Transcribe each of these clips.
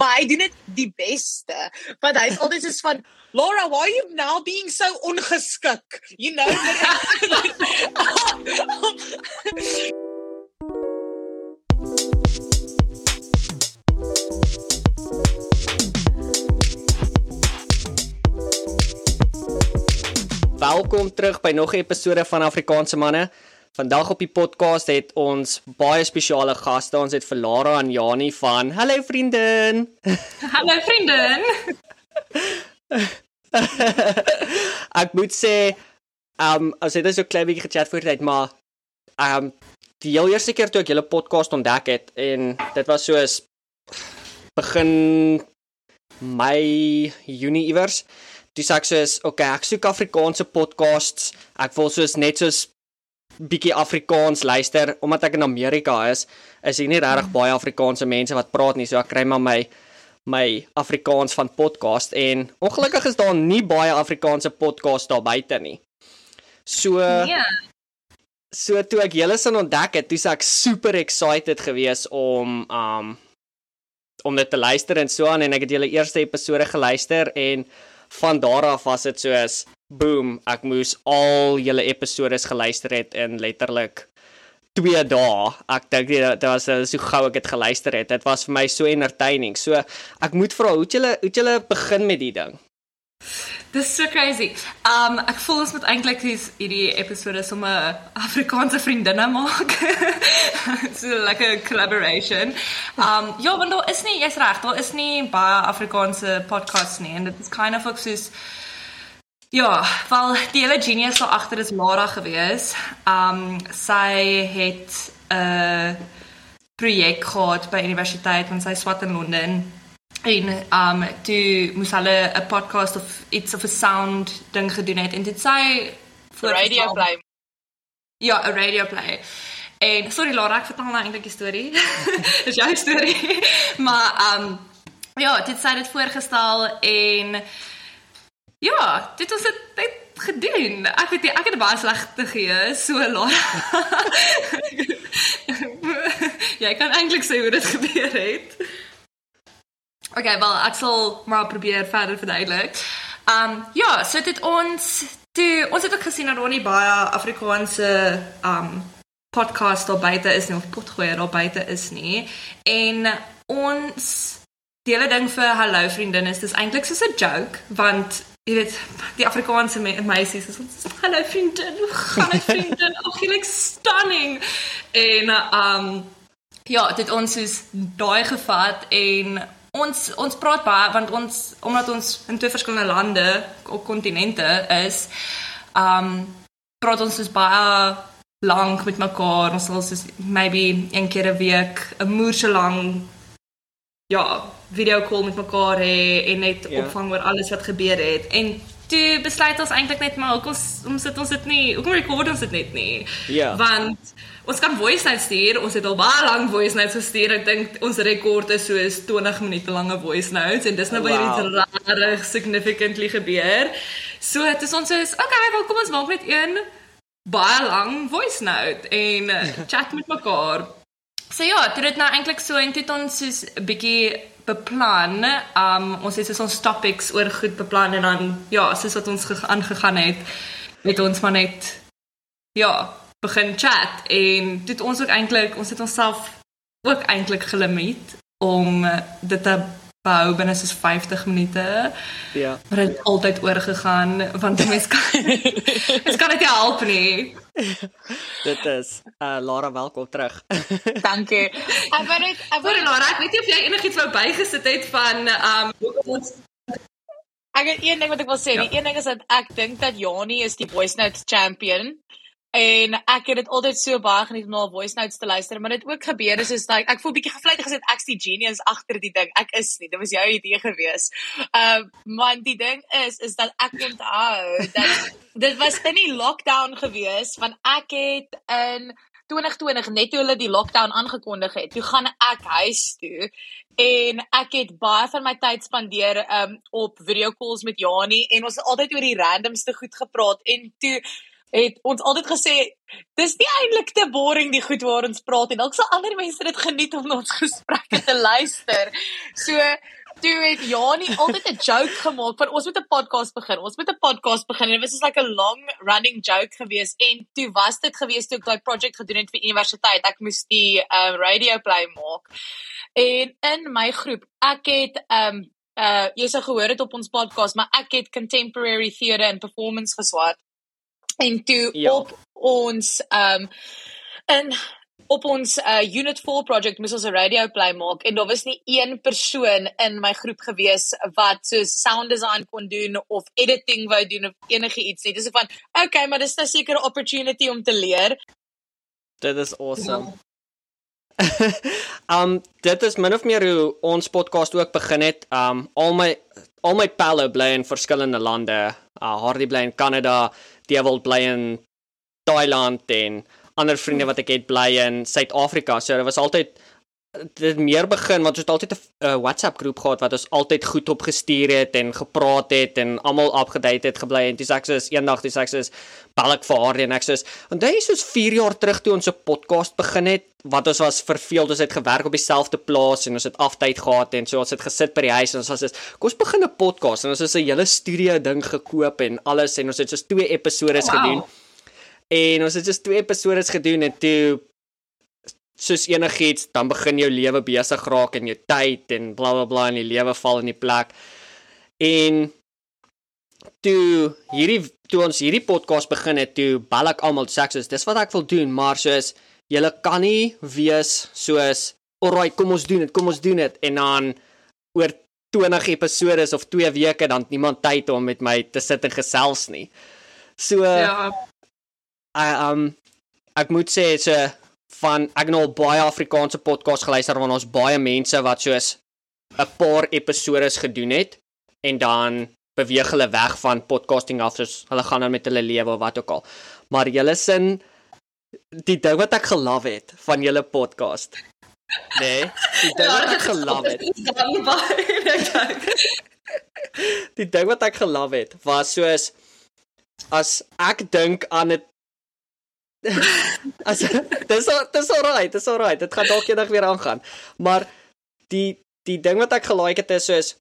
maar hy doen dit die beste. Want hy's altyd soos van Laura, why are you now being so ongeskik? You know. Welkom terug by nog 'n episode van Afrikaanse manne. Vandag op die podcast het ons baie spesiale gaste. Ons het vir Lara en Jani van Hallo vriendin. Hallo vriendin. Ek moet sê, ehm um, as dit is so klein bietjie gechat voor tyd, maar ehm um, die heel eerste keer toe ek julle podcast ontdek het en dit was soos begin Mei, Junie iewers. Dis ek soos, okay, ek soek Afrikaanse podcasts. Ek wil soos net soos bietjie Afrikaans luister omdat ek in Amerika is, is hier nie regtig baie Afrikaanse mense wat praat nie, so ek kry maar my my Afrikaans van podcast en ongelukkig is daar nie baie Afrikaanse podcast daar buite nie. So Ja. So toe ek julle sin ontdek het, dis ek super excited gewees om um om dit te luister en so aan en ek het julle eerste episode geluister en van daar af was dit soos boom, ek moes al julle episode geluister het in letterlik 2 dae. Ek dink nie dit was so gou ek dit geluister het. Dit was vir my so entertaining. So ek moet vra, hoe het julle hoe het julle begin met die ding? Dis so crazy. Um ek voel ons moet eintlik hierdie episode sommer Afrikaanse vriendinne maak. so lekker collaboration. Um ja, want daar is nie, jy's reg, daar is nie baie Afrikaanse podcasts nie en dit is kind of ook soos Ja, wel die hele genius daar agter is Lara gewees. Um sy het 'n projek gehad by universiteit want sy swat in Londen. En um toe moes hulle 'n podcast of iets of 'n sound ding gedoen het en dit sy radio play. Ja, 'n radio play. En sorry Lara, ek vertel nou eintlik die storie. Dis jou storie. maar um ja, dit sy dit voorgestel en Ja, dit was dit gedoen. Ek weet nie, ek het baie slegte gee, so Lara. jy kan eintlik sê hoe dit gebeur het. Okay, wel ek sal maar probeer verder verduidelik. Um ja, so dit ons toe ons het ook gesien dat daar nie baie Afrikaanse um podcast daar buite is nie of potgoeie daar buite is nie. En ons die hele ding vir hallo vriendin is dis eintlik soos 'n joke want jy weet die Afrikaanse me meisies is ons hallo vriendin, hoe gaan dit vriendin? Ag, jy lyk stunning. En um ja, dit ons is daai gevat en ons ons praat baie want ons omdat ons in twee verskillende lande of kontinente is, um praat ons dus baie lank met mekaar. Ons sal soos maybe een keer 'n week 'n moerse lang ja, video call met mekaar hê en net Ja. opvang oor alles wat gebeur het. En toe besluit ons eintlik net maar hoekom om sit ons dit nie, hoekom record ons dit net nie? Ja. Want ons kan voice notes stuur. Ons het al baie lank voice notes gestuur. Ek dink ons rekord is soos 20 minute lange voice notes en dis nou baie Wow. rarig significantly gebeur. So dit is ons is okay, wel kom ons maak net een baie lang voice note en uh, chat met mekaar. So ja, dit het nou eintlik so en dit ons soos 'n bietjie beplan. Um ons het soos ons topics oor goed beplan en dan ja, soos wat ons ge- aangegaan het, het ons maar net ja, begin chat en dit ons ook eintlik ons het onsself ook eintlik gelimiteer om dit te behou binne soos 50 minute. Ja. Maar dit het altyd oorgegaan want mense kan mens kan dit help nie. Dit is uh Lara welkom terug. Dankie. Ek wou net ek wou Lara, ek weet nie of jy enigiets wou bygesit het van um hoekom ons Ek het een ding wat ek wil sê. Ja. Die een ding is dat ek dink dat Jani is die voice note champion. En ek het dit altyd so baie geniet om na haar voice notes te luister, maar dit ook gebeur is soos like ek voel bietjie gevlei gesê ek's die genius agter die ding. Ek is nie. Dit was jou idee gewees. Ehm uh, man, die ding is is dat ek onthou dat dit was in die lockdown gewees want ek het in 2020 net toe hulle die lockdown aangekondig het. Toe gaan ek huis toe en ek het baie van my tyd spandeer um op video calls met Jani en ons het altyd oor die randomste goed gepraat en toe het ons altyd gesê dis nie eintlik te boring die goed waar ons praat en dalk sal ander mense dit geniet om ons gesprekke te luister. So toe het Jani altyd 'n joke gemaak van ons moet 'n podcast begin. Ons moet 'n podcast begin en dit was like 'n long running joke geweest en toe was dit geweest toe ek daai projek gedoen het vir universiteit. Ek moes die um radio play maak. En in my groep, ek het um uh jy sou gehoor het op ons podcast, maar ek het contemporary theatre and performance geswat. En toe ja. op ons um in op ons uh, unit 4 project moes ons 'n radio play maak en daar was nie een persoon in my groep gewees wat so sound design kon doen of editing wou doen of enige iets nie. Dis so van, okay, maar dis 'n sekere opportunity om te leer. Dit is awesome. um dit is min of meer hoe ons podcast ook begin het. Um al my al my pelle bly in verskillende lande. Uh Hardy bly in Kanada, Devil bly in Thailand en ander vriende wat ek het bly in Suid-Afrika. So dit was altyd dit meer begin want ons het altyd 'n uh, WhatsApp groep gehad wat ons altyd goed op gestuur het en gepraat het en almal upgedate het gebly en dis ek soos eendag dis ek soos bel ek vir haar en ek soos en dit is soos 4 jaar terug toe ons 'n podcast begin het wat ons was verveeld ons het gewerk op dieselfde plaas en ons het aftyd gehad en so ons het gesit by die huis en ons was soos kom ons begin 'n podcast en ons het 'n hele studio ding gekoop en alles en ons het soos twee episode oh, wow. gedoen En ons het just twee episode gedoen en toe soos enigiets dan begin jou lewe besig raak en jou tyd en blablabla bla, bla, en die lewe val in die plek. En toe hierdie toe ons hierdie podcast begin het, toe bel ek almal sê soos dis wat ek wil doen, maar soos julle kan nie wees soos alright, kom ons doen dit, kom ons doen dit en dan oor 20 episode of 2 weke dan niemand tyd om met my te sit en gesels nie. So ja I um ek moet sê so van ek nou al baie Afrikaanse podcast geluister waar ons baie mense wat soos 'n paar episode gedoen het en dan beweeg hulle weg van podcasting af soos hulle gaan dan met hulle lewe of wat ook al. Maar julle sin die ding wat ek gelaf het van julle podcast. Nee, die ding wat ek gelaf het. Die ding wat ek gelaf het was soos as ek dink aan 'n As dis dis alright, dis alright. Dit gaan dalk eendag weer aangaan. Maar die die ding wat ek gelike het is soos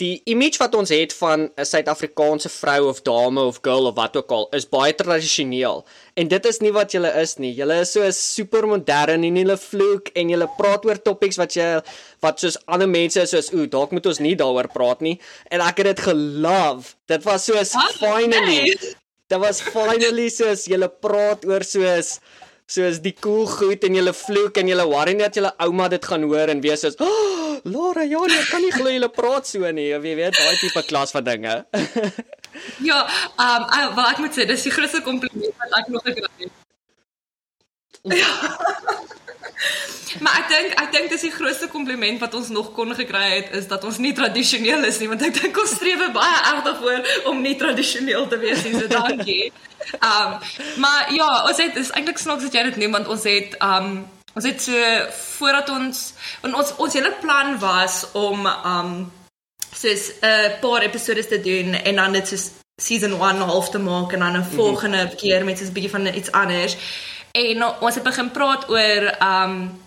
die image wat ons het van 'n Suid-Afrikaanse vrou of dame of girl of wat ook al is baie tradisioneel. En dit is nie wat julle is nie. Julle is so super modern en julle vloek en julle praat oor topics wat jy wat soos ander mense is soos ooh, dalk moet ons nie daaroor praat nie. En ek het dit gelove. Dit was soos finally dit was finally soos julle praat oor soos soos die cool goed en julle vloek en julle worry net julle ouma dit gaan hoor en wees soos oh, Laura ja nee kan nie glo julle praat so nie. Of jy weet daai tipe klas van dinge. Ja um wat ek moet sê dis die grootste kompliment wat ek nog gekry het Maar ek dink ek dink dis die grootste kompliment wat ons nog kon gekry het is dat ons nie tradisioneel is nie want ek dink ons streef baie erg daarvoor om nie tradisioneel te wees nie so dankie. Um maar ja, ons het is eintlik snaaks dat jy dit noem want ons het um ons het so voordat ons ons ons hele plan was om um soos 'n uh, paar episode te doen en dan dit soos season 1 half te maak en dan 'n mhm. volgende mm -hmm. keer met 'n bietjie van iets anders. En ons het begin praat oor um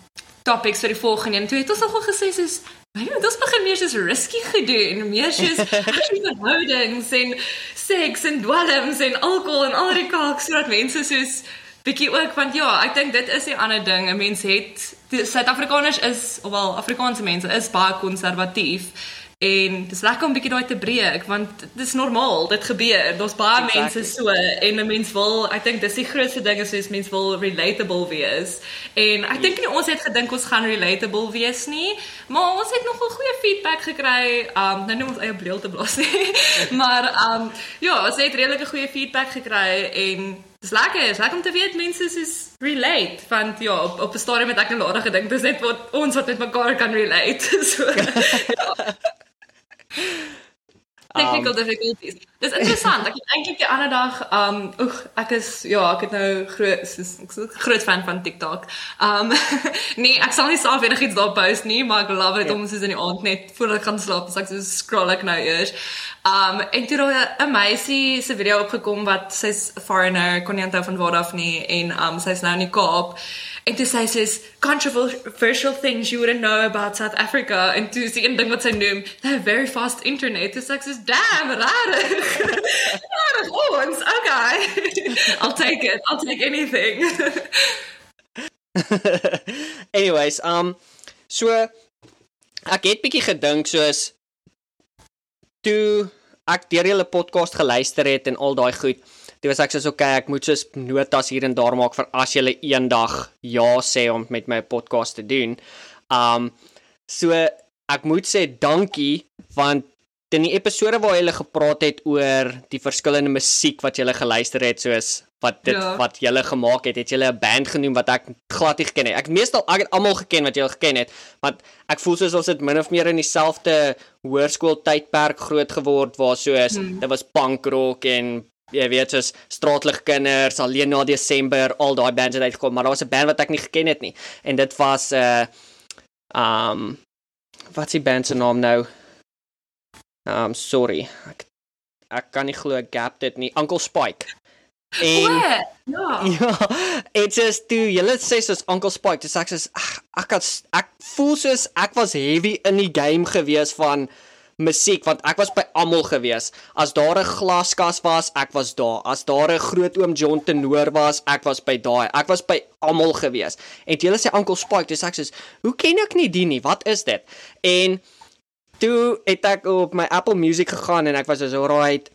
topics vir die volgende een. Toe het ons nogal gesê soos Hey, dit begin meer soos risky gedoen, meer soos verhoudings en seks en dwelms en alkohol en al die kalk sodat mense soos bietjie ook want ja, ek dink dit is 'n ander ding. 'n Mens het Suid-Afrikaners is of wel Afrikaanse mense is baie konservatief. En dis lekker om 'n bietjie daai te breek want dis normaal, dit gebeur. Daar's baie exactly. mense so en 'n mens wil, ek dink dis die grootste ding is soos mense wil relatable wees. En ek dink nie ons het gedink ons gaan relatable wees nie, maar ons het nogal goeie feedback gekry. Um nou noem ons eie bleel te blaas nie. maar um ja, ons het redelike goeie feedback gekry en Dis lekker, is lekker om te weet mense is relate want ja, op op 'n stadium het ek net later gedink dis net wat ons wat met mekaar kan relate. so ja. Technical um, difficulties. Dis interessant. Ek het eintlik die ander dag um oeg, ek is ja, ek het nou groot soos ek is groot fan van TikTok. Um nee, ek sal nie self enigiets daar post nie, maar ek love dit ja. om soos in die aand net voordat ek gaan slaap, as ek so scroll ek nou eers. Um en toe het 'n meisie se video opgekom wat sy's foreigner, kon nie onthou van waar af nie en um sy's nou in die Kaap. En toe sê sy is controversial things you wouldn't know about South Africa en toe sê een ding wat sy noem, they have very fast internet. Dis ek sê damn, rarig. Rarig ons. Okay. I'll take it. I'll take anything. Anyways, um so ek het bietjie gedink soos toe ek deur julle podcast geluister het en al daai goed Dit was ek sê okay, ek moet soos notas hier en daar maak vir as jy eendag ja sê om met my podcast te doen. Um so ek moet sê dankie want in die episode waar jy gepraat het oor die verskillende musiek wat jy geluister het soos wat dit ja. wat jy gemaak het, het jy 'n band genoem wat ek glad nie geken het. Ek meestal ek het almal geken wat jy geken het, want ek voel soos ons het min of meer in dieselfde hoërskool tydperk groot geword waar soos hmm. dit was punk rock en jy weet soos straatligkinders alleen na Desember al daai bands het uitgekom maar daar was 'n band wat ek nie geken het nie en dit was 'n uh, um wat s'ie band se naam nou um sorry ek ek kan nie glo gap dit nie Uncle Spike en oh, ja ja it is toe julle sê soos Uncle Spike dis ek sê ek ek ek voel soos ek was heavy in die game gewees van musiek want ek was by almal gewees. As daar 'n glaskas was, ek was daar. As daar 'n groot oom John tenor was, ek was by daai. Ek was by almal gewees. En jy sê Uncle Spike, dis ek sê, "Hoe ken ek nie die nie? Wat is dit?" En toe het ek op my Apple Music gegaan en ek was so right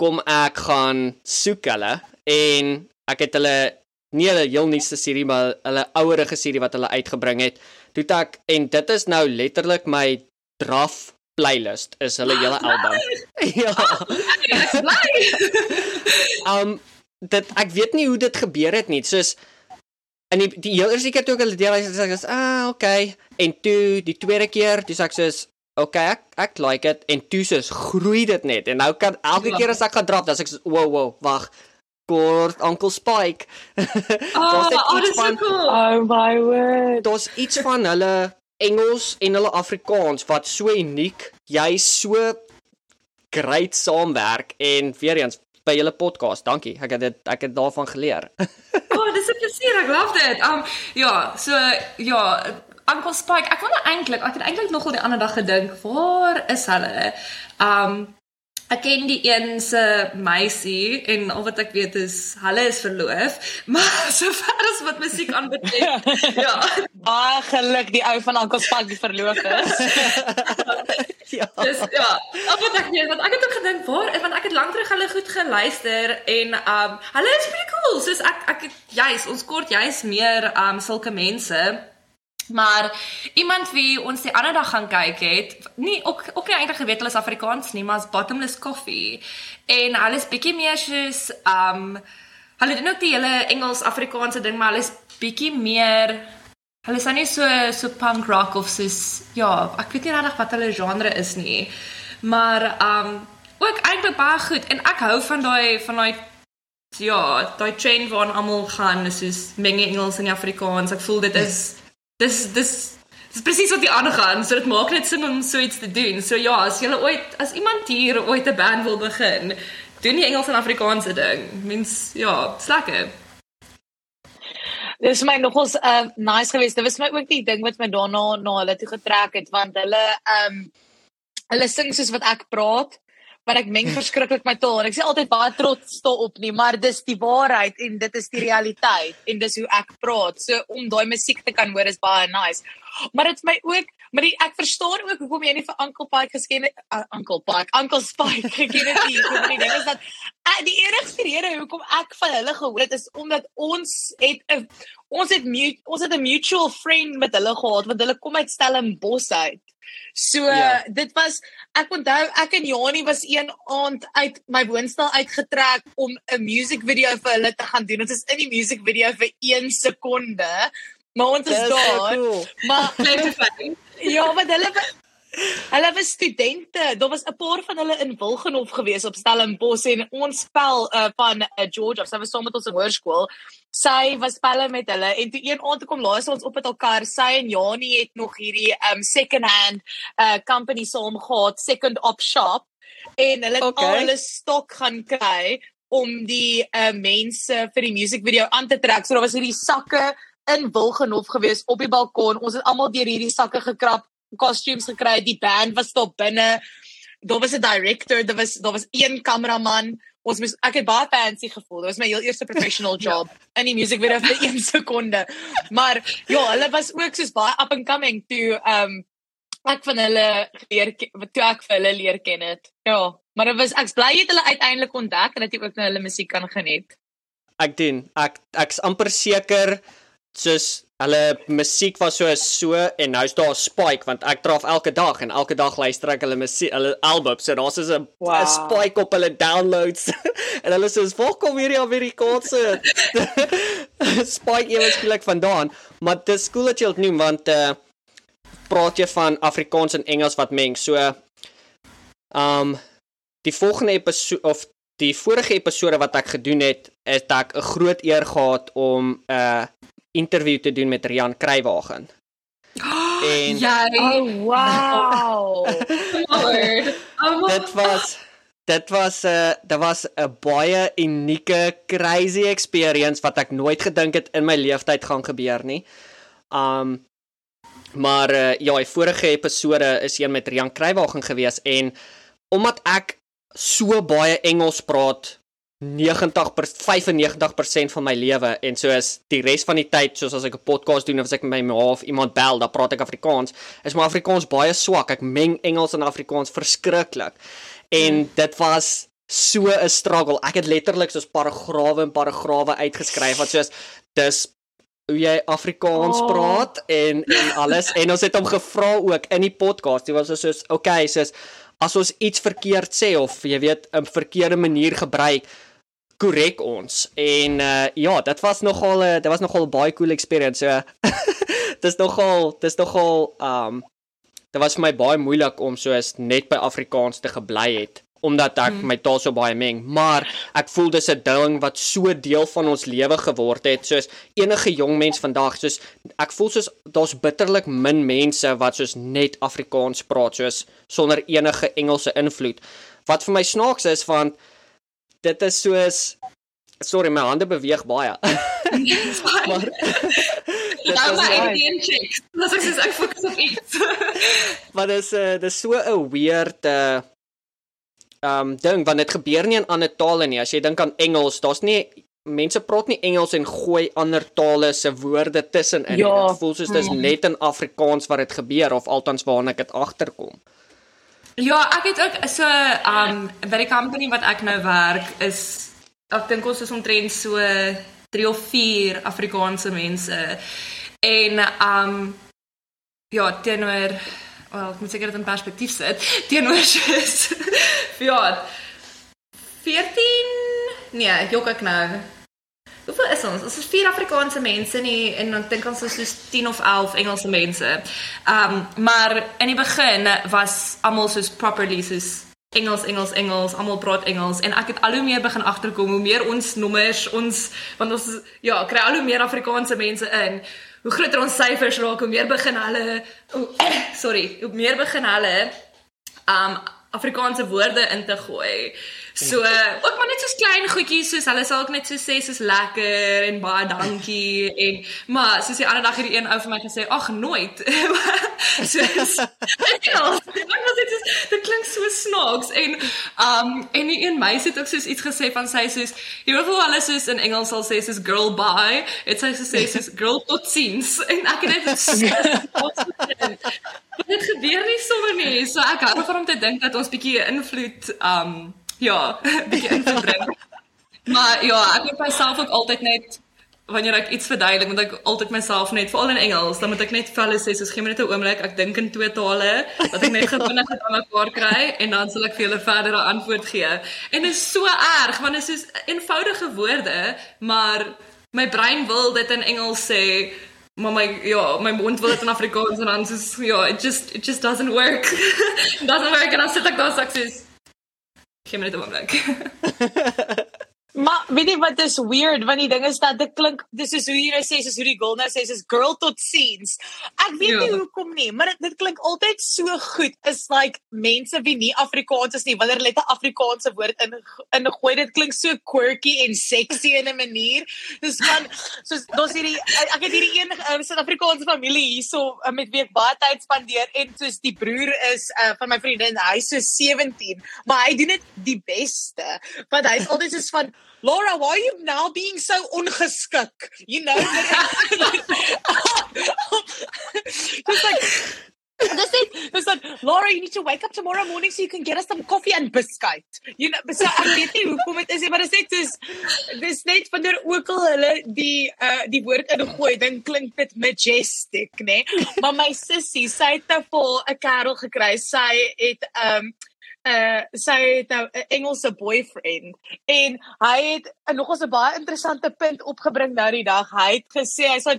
kom ek gaan soek hulle en ek het hulle nie hulle heel nuutste serie maar hulle ouerige serie wat hulle uitgebring het. Toe ek en dit is nou letterlik my draf playlist is hulle hele album. ja. Ek bly. um dit ek weet nie hoe dit gebeur het nie. Soos in die die heel eerste keer toe ek hulle deel sê ek is ah, okay. En toe die tweede keer, dis ek soos okay, ek ek like it en toe soos groei dit net. En nou kan elke keer as ek gaan drop, dan sê ek soos wow wow, wag. Kort Uncle Spike. oh, oh, dis so cool. Oh my word. Daar's iets van hulle Engels en hulle Afrikaans wat so uniek, jy so great saamwerk en weer eens by julle podcast. Dankie. Ek het dit ek het daarvan geleer. oh, dis 'n plesier. Ek love dit. Um ja, so ja, Uncle Spike, ek wou eintlik, ek het eintlik nogal die ander dag gedink, waar is hulle? Um Ek ken die een se meisie en al wat ek weet is hulle is verloof, maar sover as wat musiek aanbetref. ja. Baie geluk die ou van Uncle Spak die verloof is. ja. Dis ja. Al wat ek weet, want ek het ook gedink waar want ek het lank terug hulle goed geluister en um hulle is pretty cool. Soos ek ek juis ons kort juis meer um sulke mense Maar iemand wie ons die ander dag gaan kyk het, nie ook ook nie eintlik geweet hulle is Afrikaans nie, maar is Bottomless Coffee. En hulle is bietjie meer soos um hulle doen ook die hele Engels Afrikaanse ding, maar hulle is bietjie meer hulle is nie so so punk rock of soos ja, ek weet nie regtig wat hulle genre is nie. Maar um ook eintlik baie goed en ek hou van daai van daai ja, daai trend waar almal gaan soos menge Engels en Afrikaans. Ek voel dit is dis dis dis presies wat die ander gaan so dit maak net sin om so iets te doen. So ja as jy ooit as iemand hier ooit 'n band wil begin doen die Engels en Afrikaanse ding. Mens ja slekke Dis my nogals uh nice geweest. Dit was my ook die ding wat my daarna na hulle toe getrek het want hulle um hulle sing soos wat ek praat maar ek meng verskriklik my taal en ek sê altyd baie trots daarop nie, maar dis die waarheid en dit is die realiteit en dis hoe ek praat. So om daai musiek te kan hoor is baie nice. Maar dit is my ook, maar die, ek verstaan ook hoekom jy nie vir Uncle Pike geken het, uh, Uncle Pike, Uncle Spike geken het nie. Hoekom nie? Dit is dat uh, die enigste rede hoekom ek van hulle gehoor het is omdat ons het 'n ons het ons het 'n mutual friend met hulle gehad want hulle kom uit Stellenbosch uit. So ja. dit was ek onthou ek en Jani was een aand uit my woonstel uitgetrek om 'n music video vir hulle te gaan doen. Ons is in die music video vir 1 sekonde. Maar ons is daar. So cool. Maar ja, maar hulle Hulle was studente. Daar was 'n paar van hulle in Wilgenhof gewees op Stellenbosch en ons spel uh, van uh, Georgia. Sy was saam met ons in hoërskool. Sy was spelle met hulle en toe een aand toe kom laas ons op met elkaar. Sy en Janie het nog hierdie um second hand uh company saam gehad, second op shop en hulle het Okay. al hulle stok gaan kry om die uh mense vir die musiekvideo aan te trek. So daar was hierdie sakke in Wilgenhof gewees op die balkon. Ons het almal deur hierdie sakke gekrap, costumes gekry. Die band was daar binne. Daar was 'n director, daar was daar was een kameraman. Ons moes ek het baie fancy gevoel. Dit was my heel eerste professional job in die musiekvideo vir 1 sekonde. Maar ja, hulle was ook soos baie up and coming toe um ek van hulle leer toe ek vir hulle leer ken het. Ja, maar dit was ek's bly jy het hulle uiteindelik ontdek en dat jy ook na hulle musiek kan geniet. Ek doen. Ek ek's amper seker soos hulle musiek was so so en nou's daar 'n spike want ek draf elke dag en elke dag luister ek hulle musiek, hulle albums. So daar's so 'n Wow. spike op hulle downloads. en hulle sê, "Waar kom hierdie Amerikaanse spike ewe skielik vandaan?" Maar dis cool dat jy dit noem want uh praat jy van Afrikaans en Engels wat meng. So um die volgende episode of die vorige episode wat ek gedoen het, het ek 'n groot eer gehad om 'n uh, interview te doen met Rian Kruiwagen. En Jy, Oh wow. Oh, dit was dit was 'n uh, dit was 'n baie unieke crazy experience wat ek nooit gedink het in my lewenstyd gaan gebeur nie. Um maar uh, ja, die vorige episode is een met Rian Kruiwagen gewees en omdat ek so baie Engels praat 90 per- 95% van my lewe en soos die res van die tyd soos as ek 'n podcast doen of as ek met my ma of iemand bel, dan praat ek Afrikaans. Is my Afrikaans baie swak. Ek meng Engels en Afrikaans verskriklik. En dit was so 'n struggle. Ek het letterlik soos paragrawe en paragrawe uitgeskryf wat soos dis hoe jy Afrikaans Oh. praat en en alles en ons het hom gevra ook in die podcast. Dit was so soos okay, soos as ons iets verkeerd sê of jy weet 'n verkeerde manier gebruik, korrek ons. En uh ja, dit was nogal 'n dit was nogal 'n baie cool experience. So dis nogal dis nogal um dit was vir my baie moeilik om soos net by Afrikaans te gebly het omdat ek hmm. my taal so baie meng, maar ek voel dis 'n ding wat so deel van ons lewe geword het, soos enige jong mens vandag, soos ek voel soos daar's bitterlik min mense wat soos net Afrikaans praat, soos sonder enige Engelse invloed. Wat vir my snaaks is van dit is soos sorry, my hande beweeg baie. maar dit Nou is my Indian chicks. Dis ek sê ek fokus op iets. Maar dis 'n uh, dis so 'n weird uh um ding want dit gebeur nie in ander tale nie. As jy dink aan Engels, daar's nie mense praat nie Engels en gooi ander tale se woorde tussenin. Ja. Dit voel soos dis net in Afrikaans wat dit gebeur of althans waarna ek dit agterkom. Ja, ek het ook so um by die company wat ek nou werk is ek dink ons is omtrent so 3 of 4 Afrikaanse mense. En um ja, teenoor wel, ek moet seker dit in perspektief sit. Teenoor soos ja 14 nee, jok ek nou. Hoeveel is ons? Ons is vier Afrikaanse mense nie en dan dink ons is soos 10 of 11 Engelse mense. Um maar in die begin was almal soos properly soos Engels, Engels, Engels, almal praat Engels en ek het al hoe meer begin agterkom hoe meer ons nommers, ons want ons is- ja, kry al hoe meer Afrikaanse mense in. Hoe groter ons syfers raak, hoe meer begin hulle oh, sorry, hoe meer begin hulle um Afrikaanse woorde in te gooi. So ook maar net soos klein goedjies soos hulle sal ook net so sê soos lekker en baie dankie en maar soos die ander dag het die een ou vir my gesê ag nooit. soos Engels. Ek was dit soos dit klink so snaaks en um en die een meisie het ook soos iets gesê van sy soos jy weet hoe hulle soos in Engels sal sê soos girl bye. Het sy gesê soos girl tot ziens en ek het net so Maar dit gebeur nie sommer nie. So ek hou daarvan om te dink dat ons bietjie invloed um ja, bietjie invloed bring. Maar ja, ek moet myself ook altyd net wanneer ek iets verduidelik, moet ek altyd myself net veral in Engels, dan moet ek net hulle sê soos gee my net 'n oomblik, ek dink in twee tale, dat ek net gewinnig dit aan mekaar kry en dan sal ek vir julle verdere antwoord gee. En dit is so erg want dit is soos eenvoudige woorde, maar my brein wil dit in Engels sê maar my ja, my mond wil dit in Afrikaans en dan soos ja, it just it just doesn't work. doesn't work en dan sit ek daar sukses. Geen minuut om blik. Maar weet jy wat is weird want die ding is dat dit klink dis is hoe jy nou sê soos hoe die nou sê soos girl tot scenes. Ek weet Ja. nie hoekom nie, maar dit, dit klink altyd so goed. Is like mense wie nie Afrikaans is nie, wanneer hulle net 'n Afrikaanse woord in ingooi, dit klink so quirky en sexy in 'n manier. Dis van soos daar's hierdie ek het hierdie een uh, Suid-Afrikaanse familie hierso uh, met wie ek baie tyd spandeer en soos die broer is uh, van my vriendin, hy's so 17, maar hy doen dit die beste. Want hy's altyd soos van Laura, why are you now being so ongeskik? You know, just like Dis net dis dat Laura, you need to wake up tomorrow morning so you can get us some coffee and biscuit. You know, so ek weet nie hoekom dit is nie, maar dit is soos dis net wanneer ook al hulle die uh die woord ingooi, dan klink dit majestic, né? Maar my sussie, sy het nou vol 'n kerel gekry. Sy het um uh sy het nou 'n Engelse boyfriend en hy het 'n nogals 'n baie interessante punt opgebring nou die dag. Hy het gesê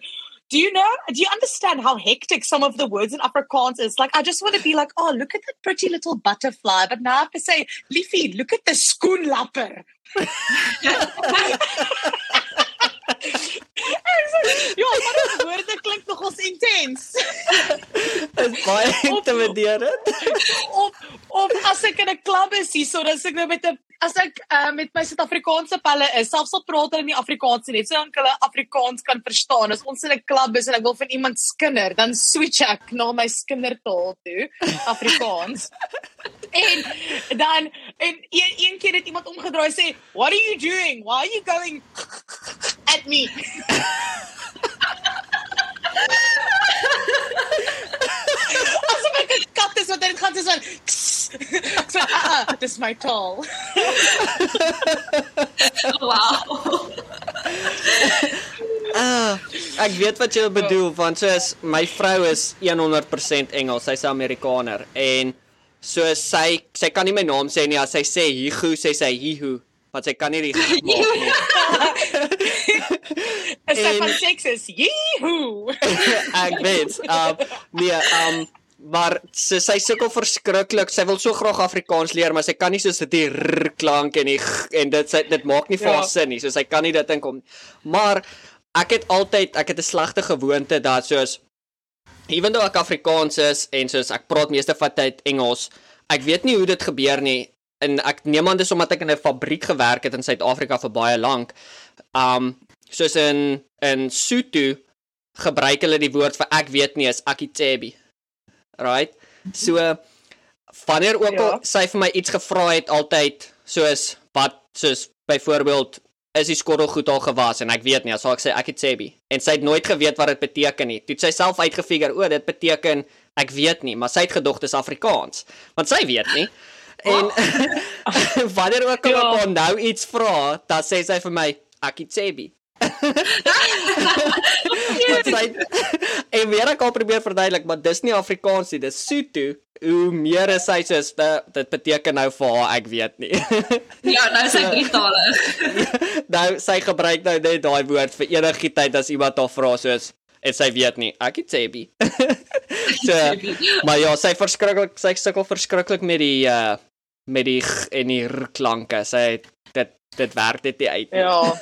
Do you know? Do you understand how hectic some of the words in Afrikaans is? Like, I just want to be like, oh, look at that pretty little butterfly. But now I have to say, Liefie, look at the skoenlapper. ja, maar die woorde klink nogals intens. Dis baie intimiderend. of of as ek in 'n klub is hierso, dan sê ek nou met 'n as ek uh, met my Suid-Afrikaanse pelle is, selfs al praat hulle nie Afrikaans nie, so dan hulle Afrikaans kan verstaan. As ons in 'n klub is en ek wil van iemand skinder, dan switch ek na my skindertaal toe, Afrikaans. en dan en een, een keer het iemand omgedraai sê, "What are you doing? Why are you going at me?" Asof ek 'n kat is wat dit gaan soos van Ek sê, "Ah, ah, dis my taal." wow. Ah, ek weet wat jy bedoel want soos my vrou is 100% Engels, sy's 'n Amerikaner en so sy sy kan nie my naam sê nie as sy sê Higu sê sy Hihu want sy kan nie die G maak nie. Is dit van Texas? Yee-hoo. ek weet. Um nee, um maar sy sy sukkel verskriklik. Sy wil so graag Afrikaans leer, maar sy kan nie soos die r klank en die g, en dit sy dit maak nie vir haar Ja. sin nie. So sy kan nie dit inkom. Maar ek het altyd ek het 'n slegte gewoonte dat soos ewen though ek Afrikaans is en soos ek praat meeste van tyd Engels, ek weet nie hoe dit gebeur nie. En ek neem aan dis omdat ek in 'n fabriek gewerk het in Suid-Afrika vir baie lank. Um soos in in Sotho gebruik hulle die woord vir ek weet nie is akitsebi. Right? So wanneer ook al Ja. sy vir my iets gevra het altyd soos wat soos byvoorbeeld is die skottelgoed al gewas en ek weet nie, sal ek sê akitsebi. En sy het nooit geweet wat dit beteken nie. Toe het sy self uitgefigure, o, dit beteken ek weet nie, maar sy het gedog dis Afrikaans, want sy weet nie. En wanneer ook al Ja. ek haar nou iets vra, dan sê sy vir my akitsebi. Wat sy en weer ek al probeer verduidelik, maar dis nie Afrikaans nie, dis Sotho. Hoe meer is sy soos dit, dit beteken nou vir haar, ek weet nie. Ja, nou is ek drietalig. nou sy gebruik nou net daai woord vir enige tyd as iemand haar vra soos en sy weet nie, ek het sebi. so, maar ja, sy verskriklik sy sukkel verskriklik met die uh met die g en die r klanke. Sy dit dit werk dit nie uit nie. Ja.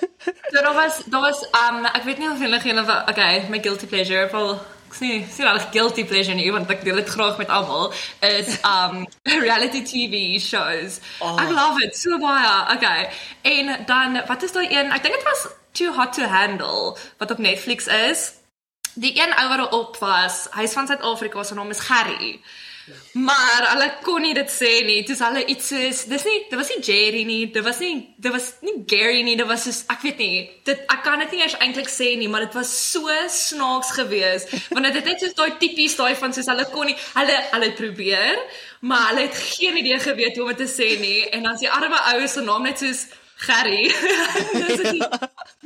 So daar was daar was um ek weet nie of julle geen of okay, my guilty pleasure wel ek sê sien al guilty pleasure nie want ek deel dit graag met almal is um reality TV shows. Oh. Ek love it so baie. Okay. En dan wat is daai een? Ek dink dit was Too Hot to Handle wat op Netflix is. Die een ou wat op was, hy's van Suid-Afrika, sy naam is Gerry. Maar hulle kon nie dit sê nie. Dis hulle iets soos dis nie dit was nie Jerry nie, dit was nie dit was nie Gary nie, dit was soos ek weet nie. Dit ek kan dit nie eers eintlik sê nie, maar dit was so snaaks geweest. Want dit het net soos daai tipies daai van soos hulle kon nie hulle hulle probeer, maar hulle het geen idee geweet hoe om dit te sê nie en dan is die arme ou se naam net soos Gary. Dis dit.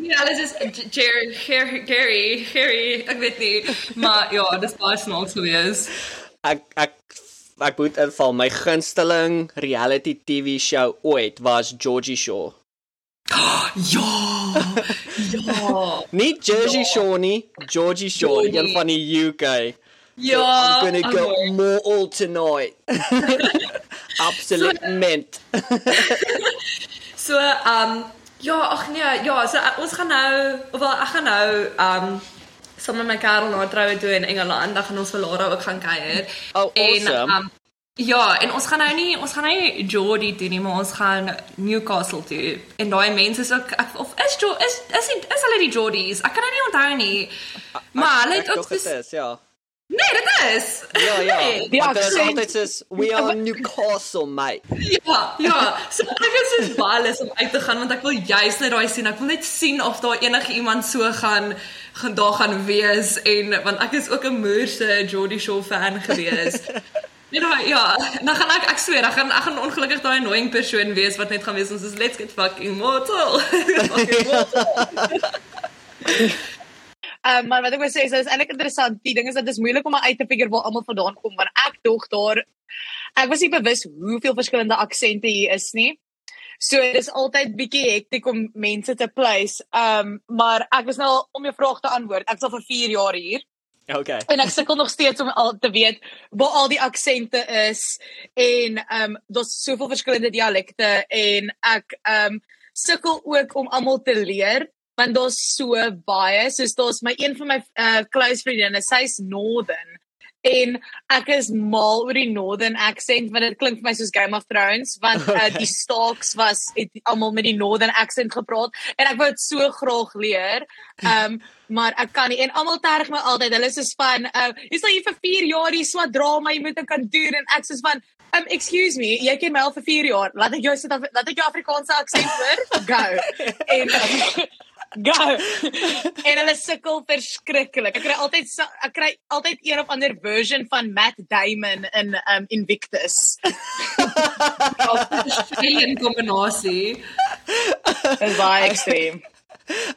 Ja, alles is Jerry, Gary, Gary, Gary, ek weet nie, maar ja, dis baie snaaks geweest. Ek ek ek moet inval my gunsteling reality TV show ooit was Georgie Shaw. Ja. Ja. Nie Jersey Shore nie, Georgie Shore, Georgie. een van die UK. Ja. I'm gonna go amai. more all tonight. Absolute mint. So, um ja, ag nee, ja, so uh, ons gaan nou, of wel ek gaan nou um saam met my kerel na troue toe in Engeland, dan gaan ons vir Lara ook gaan kuier. Oh, awesome. En um ja, en ons gaan nou nie ons gaan nou nie Geordie toe nie, maar ons gaan Newcastle toe. En daai mense is ook ek, of is Jo is is is, is hulle die Geordies? Ek kan nou nie onthou nie. Maar hulle het ook dit spes- is, ja. Nee, dit is. Ja, ja. Nee. Die Want dit is accent. soos we are Newcastle, mate. Ja, ja. So ek is so baie lus om uit te gaan want ek wil juist net daai sien. Ek wil net sien of daar enige iemand so gaan gaan daar gaan wees en want ek is ook 'n moerse Geordie Shore fan gewees. Nee, nou, ja, dan gaan ek ek sweer, ek gaan ek gaan ongelukkig daai annoying persoon wees wat net gaan wees ons is let's get fucking mortal. fucking mortal. Um, maar wat ek wil sê is dit is eintlik interessant. Die ding is dat dit is moeilik om uit te figure waar almal vandaan kom want ek dog daar ek was nie bewus hoeveel verskillende aksente hier is nie. So dis altyd bietjie hektiek om mense te place. Um maar ek was nou al- om jou vraag te antwoord. Ek's al vir 4 jaar hier Okay. en ek sukkel nog steeds om al te weet waar al die aksente is en um daar's soveel verskillende dialekte en ek um sukkel ook om almal te leer want daar's so baie soos daar's my een van my uh close vriendinne sy's northern en ek is mal oor die northern accent want dit klink vir my soos Game of Thrones want uh, die Starks was het almal met die northern accent gepraat en ek wou dit so graag leer um maar ek kan nie en almal terg my altyd hulle is soos van uh jy's al hier vir 4 jaar hier so drama jy moet 'n kantoor en ek soos van Um excuse me, jy ken my al vir 4 jaar. Laat ek jou sit laat ek jou Afrikaanse aksent hoor. Go. En go. en hulle sukkel verskriklik. Ek kry altyd ek kry altyd een of ander version van Matt Damon in um Invictus. Geen kombinasie. Dis baie ekstreem.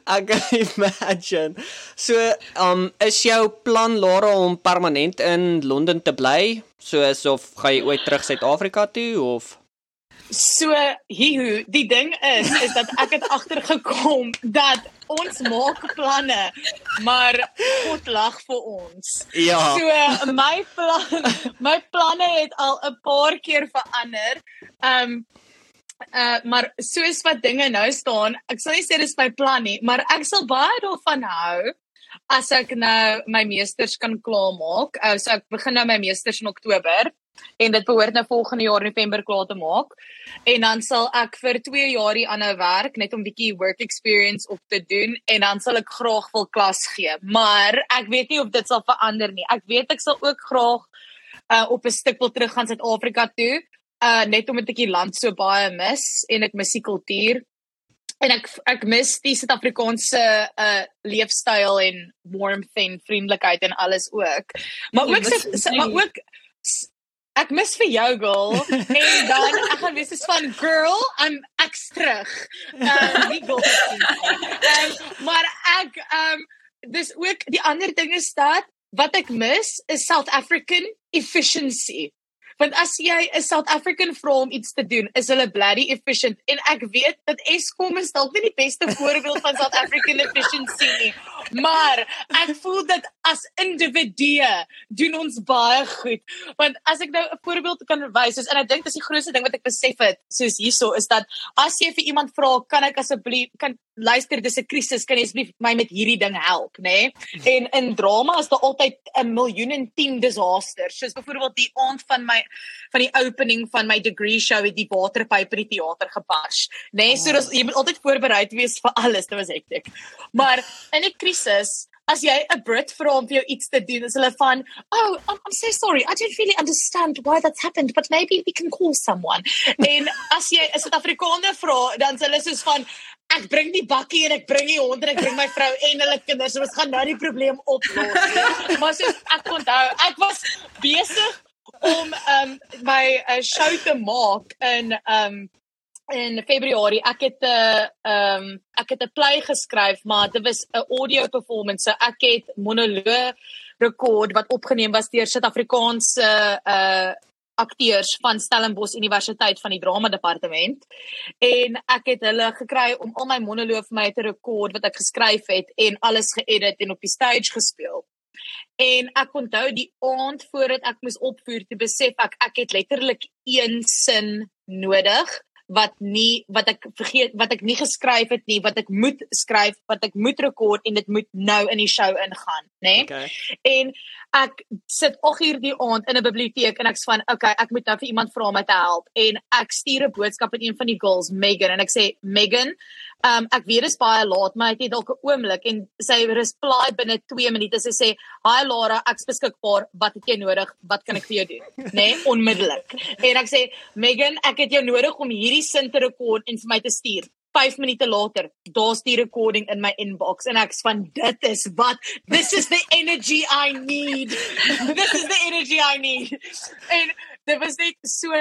Ek kan imagine. So, um is jou plan Lara om permanent in Londen te bly? Soos of gaan jy ooit terug Suid-Afrika toe of So hihu, die ding is is dat ek het agtergekom dat ons maak planne, maar God lag vir ons. Ja. So my plan my planne het al 'n paar keer verander. Um uh maar soos wat dinge nou staan, ek sal nie sê dis my plan nie, maar ek sal baie daarvan hou as ek nou my meesters kan klaarmaak. Uh, so ek begin nou my meesters in Oktober en dit behoort nou volgende jaar November klaar te maak. En dan sal ek vir 2 jaar hier aanhou werk net om bietjie work experience op te doen en dan sal ek graag wil klas gee. Maar ek weet nie of dit sal verander nie. Ek weet ek sal ook graag uh op 'n stuk wil terug gaan Suid-Afrika toe. Uh net omdat ek die land so baie mis en ek mis die kultuur. En ek ek mis die Suid-Afrikaanse uh leefstyl en warmth en vriendelikheid en alles ook. Maar Jy ook so, dit so maar ook ek mis vir jou girl en dan ek gaan wees soos van girl I'm ek's terug. Uh nie girl. Um, maar ek um dis ook die ander ding is dat wat ek mis is South African efficiency. Want as jy 'n South African vra om iets te doen, is hulle bloody efficient en ek weet dat Eskom is dalk nie die beste voorbeeld van South African efficiency nie. Maar ek voel dat as individue doen ons baie goed. Want as ek nou 'n voorbeeld kan wys, soos en ek dink dis die grootste ding wat ek besef het, soos hierso is dat as jy vir iemand vra, kan ek asseblief kan luister, dis 'n krisis, kan jy asseblief my met hierdie ding help, nê? Nee? En in drama is daar altyd 'n miljoen en 10 disasters. Soos byvoorbeeld die aand van my van die opening van my degree show het die waterpyp in die teater gebars, nê? Nee? So dis jy moet altyd voorberei wees vir alles, dit was hektiek. Maar in 'n krisis As jy 'n Brit vra om vir jou iets te doen, is hulle van, "Oh, I'm, I'm so sorry. I don't really understand why that's happened, but maybe we can call someone." en as jy 'n Suid-Afrikaner vra, dan is hulle soos van, "Ek bring die bakkie en ek bring die hond en ek bring my vrou en hulle kinders. Ons gaan nou die probleem oplos." maar soos ek onthou, ek was besig om um my uh, show te maak in um in Februarie. Ek het 'n uh, um ek het 'n play geskryf maar dit was 'n audio performance. So ek het monoloog rekord wat opgeneem was deur Suid-Afrikaanse uh akteurs van Stellenbosch Universiteit van die drama departement. En ek het hulle gekry om al my monoloog vir my te rekord wat ek geskryf het en alles geëdit en op die stage gespeel. En ek onthou die aand voordat ek moes opvoer te besef ek ek het letterlik een sin nodig wat nie wat ek vergeet wat ek nie geskryf het nie wat ek moet skryf wat ek moet rekord en dit moet nou in die show ingaan nê nee? okay. en ek sit 8 uur die aand in 'n biblioteek en ek's van okay ek moet nou vir iemand vra om my te help en ek stuur 'n boodskap aan een van die girls Megan en ek sê Megan um, ek weet dit is baie laat maar ek het dalk 'n oomblik en sy reply binne 2 minute sy sê hi Lara ek's beskikbaar wat het jy nodig wat kan ek vir jou doen nê nee? onmiddellik en ek sê Megan ek het jou nodig om hierdie sin te rekord en vir my te stuur. 5 minute later, daar's die recording in my inbox en ek's van dit is wat this is the energy I need. this is the energy I need. En dit was net so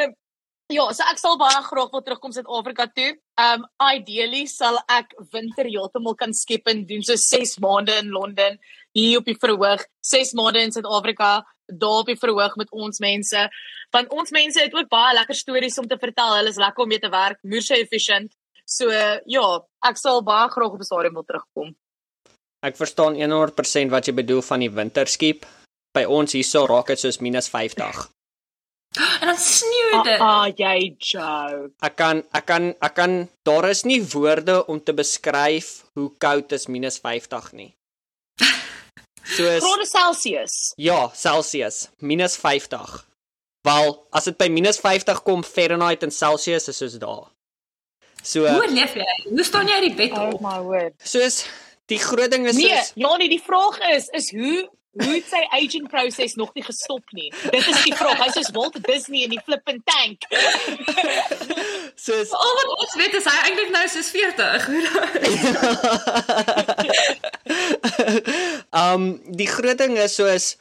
ja, so ek sal baie graag wil terugkom Suid-Afrika toe. Um ideally sal ek winter heeltemal kan skep en doen so 6 maande in Londen hier op die verhoog, 6 maande in Suid-Afrika, daar op die verhoog met ons mense. Want ons mense het ook baie lekker stories om te vertel. Hulle is lekker om mee te werk, moeë efficient. So ja, ek sal baie graag op 'n stadium wil terugkom. Ek verstaan 100% wat jy bedoel van die winterskiep. By ons hierso raak dit soos -50. En dan sneeu dit. Ah, ah, jy joke. Ek kan ek kan ek kan daar is nie woorde om te beskryf hoe koud is -50 nie. Soos Grade Celsius. Ja, Celsius, minus 50. Wel, as dit by minus 50 kom Fahrenheit en Celsius is soos daar. So Hoe leef jy? Hoe staan jy uit die bed op? Oh my word. Soos die groot ding is nee, soos Ja, nee, die vraag is is hoe hoe het sy aging proses nog nie gestop nie? Dit is die vraag. Hy's soos Walt Disney in die flippin tank. soos al wat ons weet is hy eintlik nou soos 40. um die groot ding is soos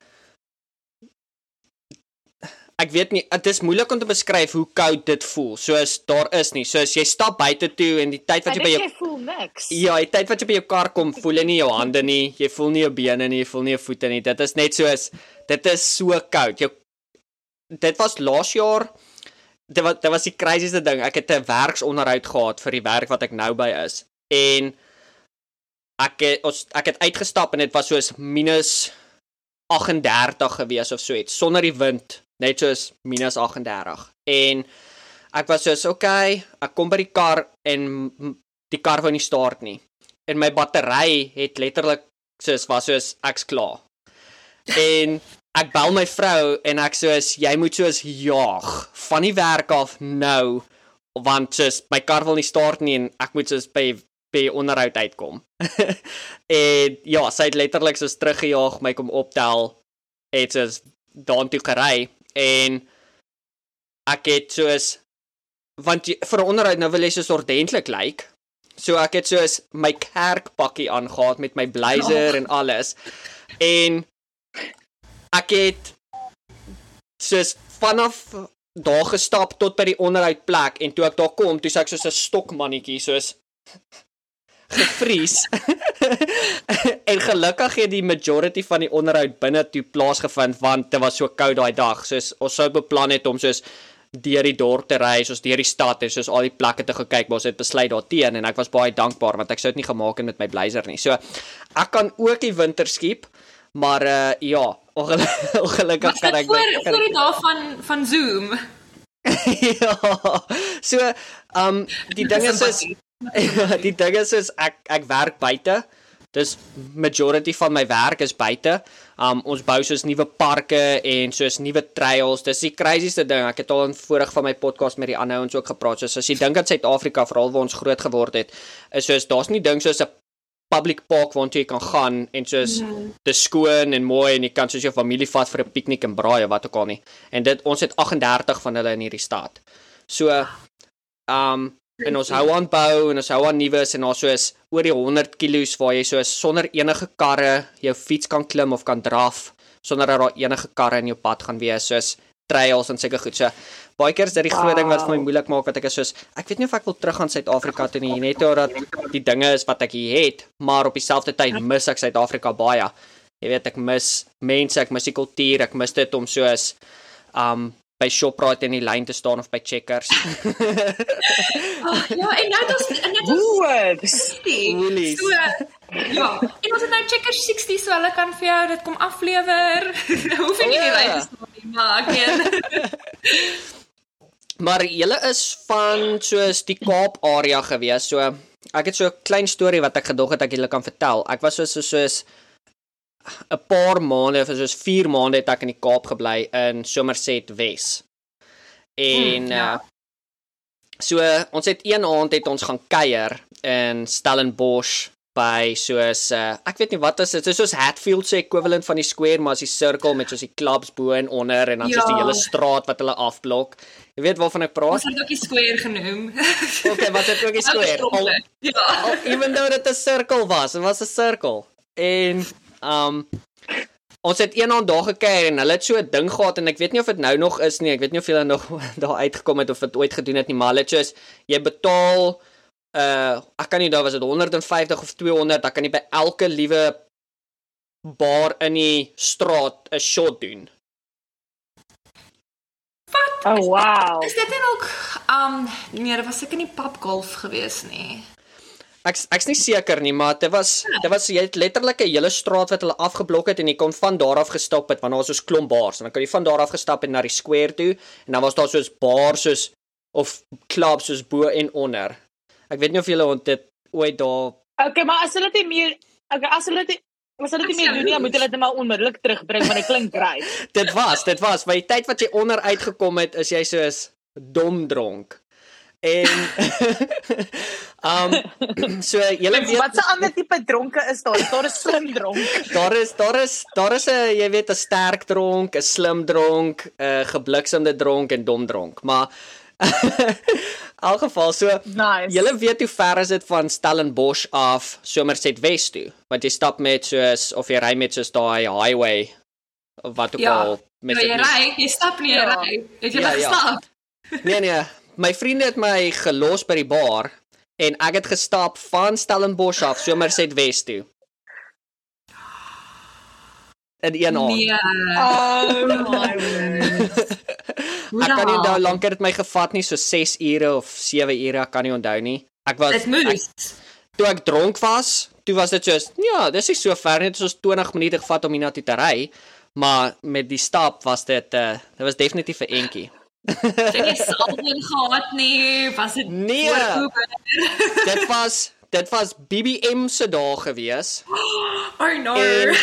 ek weet nie dit is moeilik om te beskryf hoe koud dit voel soos daar is nie. Soos jy stap buite toe en die tyd wat jy by jou jy voel niks. Ja die tyd wat jy by jou kar kom voel jy nie jou hande nie jy voel nie jou bene nie jy voel nie jou voete nie. Dit is net soos dit is so koud. Jou dit was laas jaar dit was dit was die crazieste ding. Ek het 'n werksonderhoud gehad vir die werk wat ek nou by is. En ek het, ons ek het uitgestap en dit was soos minus 38 gewees of so iets sonder die wind net soos minus 38 en ek was soos okay ek kom by die kar en die kar wou nie start nie. En my battery het letterlik soos was soos ek's klaar. En ek bel my vrou en ek soos jy moet soos jaag van die werk af nou want soos my kar wil nie start nie en ek moet soos by by onderhoud uitkom. En ja sy het letterlik soos teruggejaag my kom optel het soos daartoe gery en ek het soos want jy, vir 'n onderhoud nou wil jy soos ordentlik lyk. Like, so ek het soos my kerkpakkie aangetree met my blazer oh. en alles. En ek het soos vanaf daar gestap tot by die onderhoudplek en toe ek daar kom, toe sê ek soos 'n stokmannetjie soos gevries. en gelukkig het die majority van die onderhoud binne toe plaasgevind want dit was so koud daai dag. Soos ons sou beplan het om soos deur die dorp te ry, soos deur die stad en soos al die plekke te gekyk, maar ons het besluit daarteen en ek was baie dankbaar want ek sou dit nie gemaak het met my blazer nie. So ek kan ook die winter skiep, maar uh ja, ongelukkig kan ek voor, kan voor die dag van van Zoom. ja. So, ehm um, die ding is is die ding is is ek ek werk buite. Dis majority van my werk is buite. Um ons bou soos nuwe parke en soos nuwe trails. Dis die crazieste ding. Ek het al in voorig van my podcast met die ander ouens ook gepraat. Soos as jy dink aan Suid-Afrika, veral waar ons groot geword het, is soos daar's nie ding soos 'n public park waar jy kan gaan en soos mm. dis skoon en mooi en jy kan soos jou familie vat vir 'n piknik en braai of wat ook al nie. En dit ons het 38 van hulle in hierdie stad. So um en ons hou aan bou en ons hou aan nuus en ons soos oor die 100 kg waar jy soos sonder enige karre jou fiets kan klim of kan draf sonder dat daar enige karre in jou pad gaan wees soos trails en seker goed. So baie keer is dit die groot ding wat vir my moeilik maak wat ek is soos ek weet nie of ek wil terug gaan Suid-Afrika toe nie net omdat die dinge is wat ek hier het maar op dieselfde tyd mis ek Suid-Afrika baie. Jy weet ek mis mense ek mis die kultuur ek mis dit om soos um by Shoprite in die lyn te staan of by Checkers. Oh, ja, en nou dis en dit is Woeps. 60. Woolies. So ja, en ons het nou Checkers 60 so hulle kan vir jou dit kom aflewer. Hoef jy nie O, die ja. ry te staan nie, maar ek meen Maar julle is van soos die Kaap area gewees. So ek het so 'n klein storie wat ek gedog het ek julle kan vertel. Ek was so so soos 'n paar maande, vir soos 4 maande het ek in die Kaap gebly in Somerset Wes. En Hmm, ja. uh so ons het een aand het ons gaan kuier in Stellenbosch by soos uh, ek weet nie wat is dit is soos Hatfield se equivalent van die square maar as die sirkel met soos die clubs bo en onder en dan ja. soos die Ja. hele straat wat hulle afblok. Jy weet waarvan ek praat? ons het ook die square genoem. Okay, wat het ook die square? Al, Ja. al, even though dit 'n sirkel was, dit was 'n sirkel. En um ons het eendag daar gekuier en hulle het so 'n ding gehad en ek weet nie of dit nou nog is nie. Ek weet nie of hulle nog daar uitgekom het of dit ooit gedoen het nie, maar hulle het soos jy betaal uh ek kan nie daar was dit 150 of 200, dan kan jy by elke liewe bar in die straat 'n shot doen. Oh wow. Is dit nie ook um nee, dit was seker nie papgolf gewees nie. Ek ek's nie seker nie, maar dit was dit was jy het letterlik 'n hele straat wat hulle afgeblok het en jy kon van daar af gestap het want daar was soos klomp bars en dan kan jy van daar af gestap het na die square toe en dan was daar soos bars soos of clubs soos bo en onder. Ek weet nie of julle ont dit ooit daar Okay, maar as hulle dit meer Okay, as hulle dit as hulle dit nie meer doen nie, moet hulle dit maar onmiddellik terugbring want dit klink great. dit was, dit was by die tyd wat jy onder uitgekom het, is jy soos dom dronk. En um so julle weet Wat 'n ander tipe dronke is daar? Daar is slim dronk. Daar is daar is daar is 'n jy weet 'n sterk dronk, 'n slim dronk, 'n gebliksemde dronk en dom dronk. Maar in elk geval so Nice. Julle weet hoe ver is dit van Stellenbosch af Somerset West toe? Want jy stap met soos of jy ry met soos daai highway of wat ook Ja. al met Maar jy ry, jy stap nie, jy Ja. ry. Het jy Ja, ja, ja. gestap? Nee nee, my vriende het my gelos by die bar en ek het gestap van Stellenbosch af Somerset West toe. In een aand. Nee. Oh my word. Hoe Ek kan nie onthou hoe lank het dit my gevat nie, so 6 ure of 7 ure, ek kan nie onthou nie. Ek was Dit moes. Toe ek dronk was, toe was dit soos, ja, dis nie so ver nie, dit het soos 20 minute gevat om hiernatoe te ry, maar met die stap was dit uh dit was definitief 'n entjie. Jy het nie salween gehad nie. Was dit Nee. dit was dit was BBM se dae gewees Oh no. en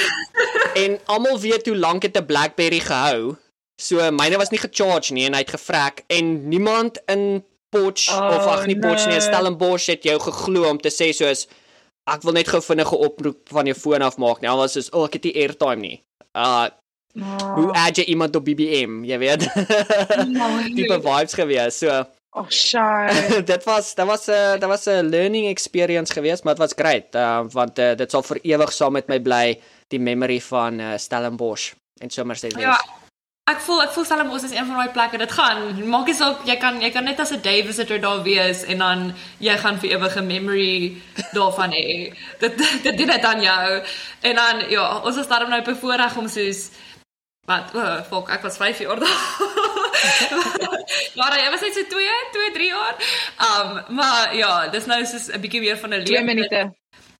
en almal weet hoe lank het 'n BlackBerry gehou. So myne was nie gecharge nie en hy het gevrak en niemand in Potch Oh, of ag nie Potch nie, nee. Stellenbosch het jou geglo om te sê soos ek wil net gou vinnige oproep van jou foon af maak nie. Al was soos, "O, oh, ek het nie airtime nie." Uh hoe add jy iemand op BBM, jy weet. Tipe vibes gewees. So Oh shy. dit was dit was 'n dit was 'n learning experience geweest, maar dit was great. Uh, want uh, dit sal vir ewig saam met my bly die memory van uh, Stellenbosch en Somerset West. Ja. Ek voel ek voel Stellenbosch is een van daai plekke. Dit gaan maak nie saak jy kan jy kan net as 'n day visitor daar wees en dan jy gaan vir ewig 'n memory daarvan hê. Dit dit doen dit aan jou. En dan ja, ons is daarom nou bevoorreg om soos wat o, oh, fok, ek was 5 jaar daar. maar jy was net so 2, 2, 3 jaar. Um maar ja, dis nou soos 'n bietjie meer van 'n 2 lewe. minute.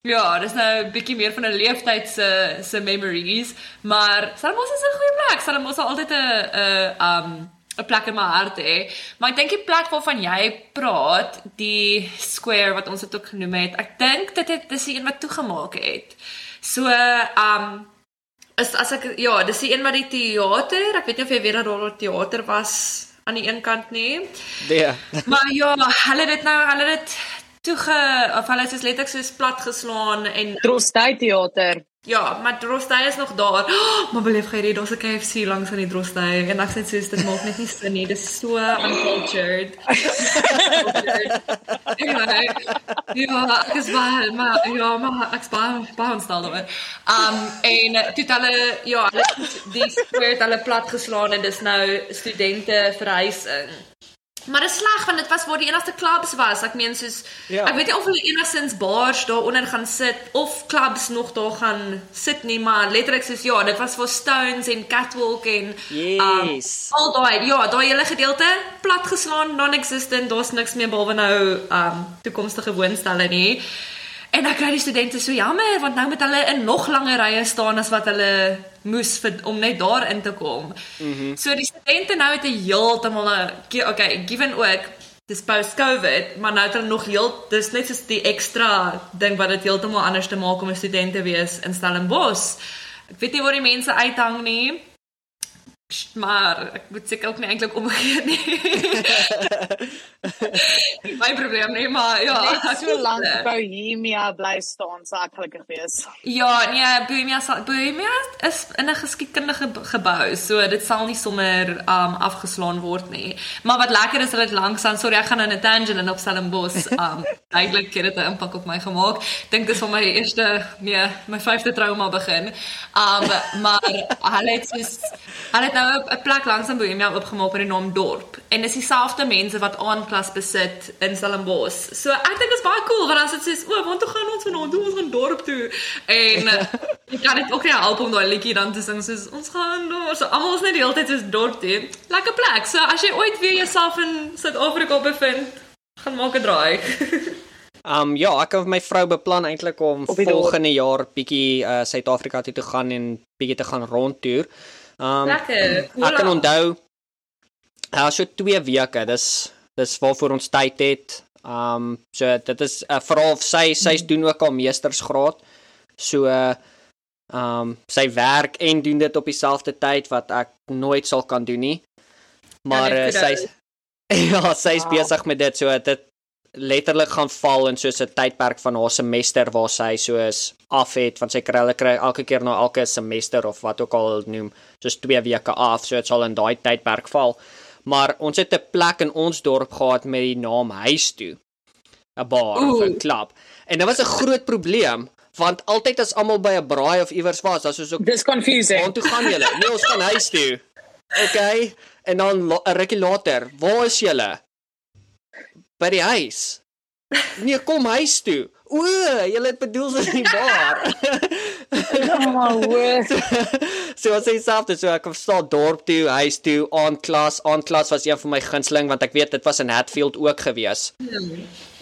Ja, dis nou 'n bietjie meer van 'n leeftyd se se memories, maar Stellenbosch is 'n goeie plek. Stellenbosch sal altyd 'n 'n um 'n plek in my hart hê. Maar ek dink die plek waarvan jy praat, die square wat ons dit ook genoem het, ek dink dit het dis die een wat toegemaak het. So, um is as ek ja, dis die een wat die teater, ek weet nie of jy weet dat daar 'n teater was aan die een kant nie. Nee. Maar ja, hulle het dit nou, hulle het dit toege of hulle soos letterlik soos plat geslaan en Drostdy teater. ja, maar Drostdy is nog daar. Oh, maar beleef jy dit, daar's 'n KFC langs aan die Drostdy en ek sê soos dit maak net nie sin nie. Dis so uncultured. anyway, ja, ek is baie maar ja, maar ek is baie baie ontstel daaroor. Um en toe het hulle ja, hulle die square het hulle plat geslaan en dis nou studente verhuising. Maar dit is sleg want dit was waar die enigste clubs was. Ek meen soos Ja. ek weet nie of hulle enigstens bars daaronder gaan sit of clubs nog daar gaan sit nie, maar letterlik soos ja, dit was vir Stones en Catwalk en Yes. al daai ja, daai hele gedeelte platgeslaan, non-existent. Daar's niks meer behalwe nou um toekomstige woonstelle nie. En dan kry die studente so jammer want nou moet hulle in nog langer rye staan as wat hulle moes vir om net daar in te kom. Mm -hmm. So die studente nou het 'n heeltemal 'n okay, given ook dis post COVID, maar nou het hulle nog heel dis net soos die ekstra ding wat dit heeltemal anders te maak om 'n student te wees in Stellenbosch. Ek weet nie waar die mense uithang nie. Maar ek moet seker ook nie eintlik omgee nie. My probleem nie, maar ja, Net so lank. Bohemia bly staan, sal ek gelukkig wees. Ja, nee, Bohemia sal- Bohemia is in 'n geskiedkundige gebou, so dit sal nie sommer um afgeslaan word nie. Maar wat lekker is, hulle het langs aan, sorry, ek gaan nou 'n tangent in op Stellenbosch. Um duidelik het dit 'n impak op my gemaak. Dink dis van my eerste nee, my vyfde trauma begin. Um maar hulle het soos hulle het nou 'n plek langs aan Bohemia oopgemaak met die naam Dorp en dis dieselfde mense wat aanklas besit in Stellenbosch. So ek dink dit is baie cool want dan sit soos, "O, waar toe gaan ons vanaand? Toe ons gaan dorp toe." En eh, jy kan dit ook nie help om daai liedjie dan te sing soos ons gaan daar. So almal is net die hele tyd soos dorp toe. Lekker plek. So as jy ooit weer jouself in Suid-Afrika bevind, gaan maak 'n draai. Um ja, ek en my vrou beplan eintlik om volgende jaar bietjie uh Suid-Afrika toe te gaan en bietjie te gaan rondtoer. Um Lekker. ek kan onthou ja, so 2 weke. Dis dis waarvoor ons tyd het. Um so dit is uh, veral sy sy doen ook al meestersgraad. So uh, um sy werk en doen dit op dieselfde tyd wat ek nooit sal kan doen nie. Maar Ja, uh, sy ja, sy's Wow. besig met dit so dit letterlik gaan val in soos 'n tydperk van haar semester waar sy soos af het want sy kry hulle kry elke keer na elke semester of wat ook al noem soos 2 weke af so dit sal in daai tydperk val maar ons het 'n plek in ons dorp gehad met die naam Huis toe 'n bar of 'n klub en dit was 'n groot probleem want altyd as almal by 'n braai of iewers was dan soos ook Dis confusing. Waar toe gaan julle? Nee, ons gaan huis toe. Okay. En dan 'n rukkie later, waar is julle? By die huis. Nee, kom huis toe. O, julle het bedoel so in die bar. Oh my word. so wat sê selfde, so ek verstaan dorp toe, huis toe, aan klas, aan klas was een van my gunsteling want ek weet dit was in Hatfield ook gewees.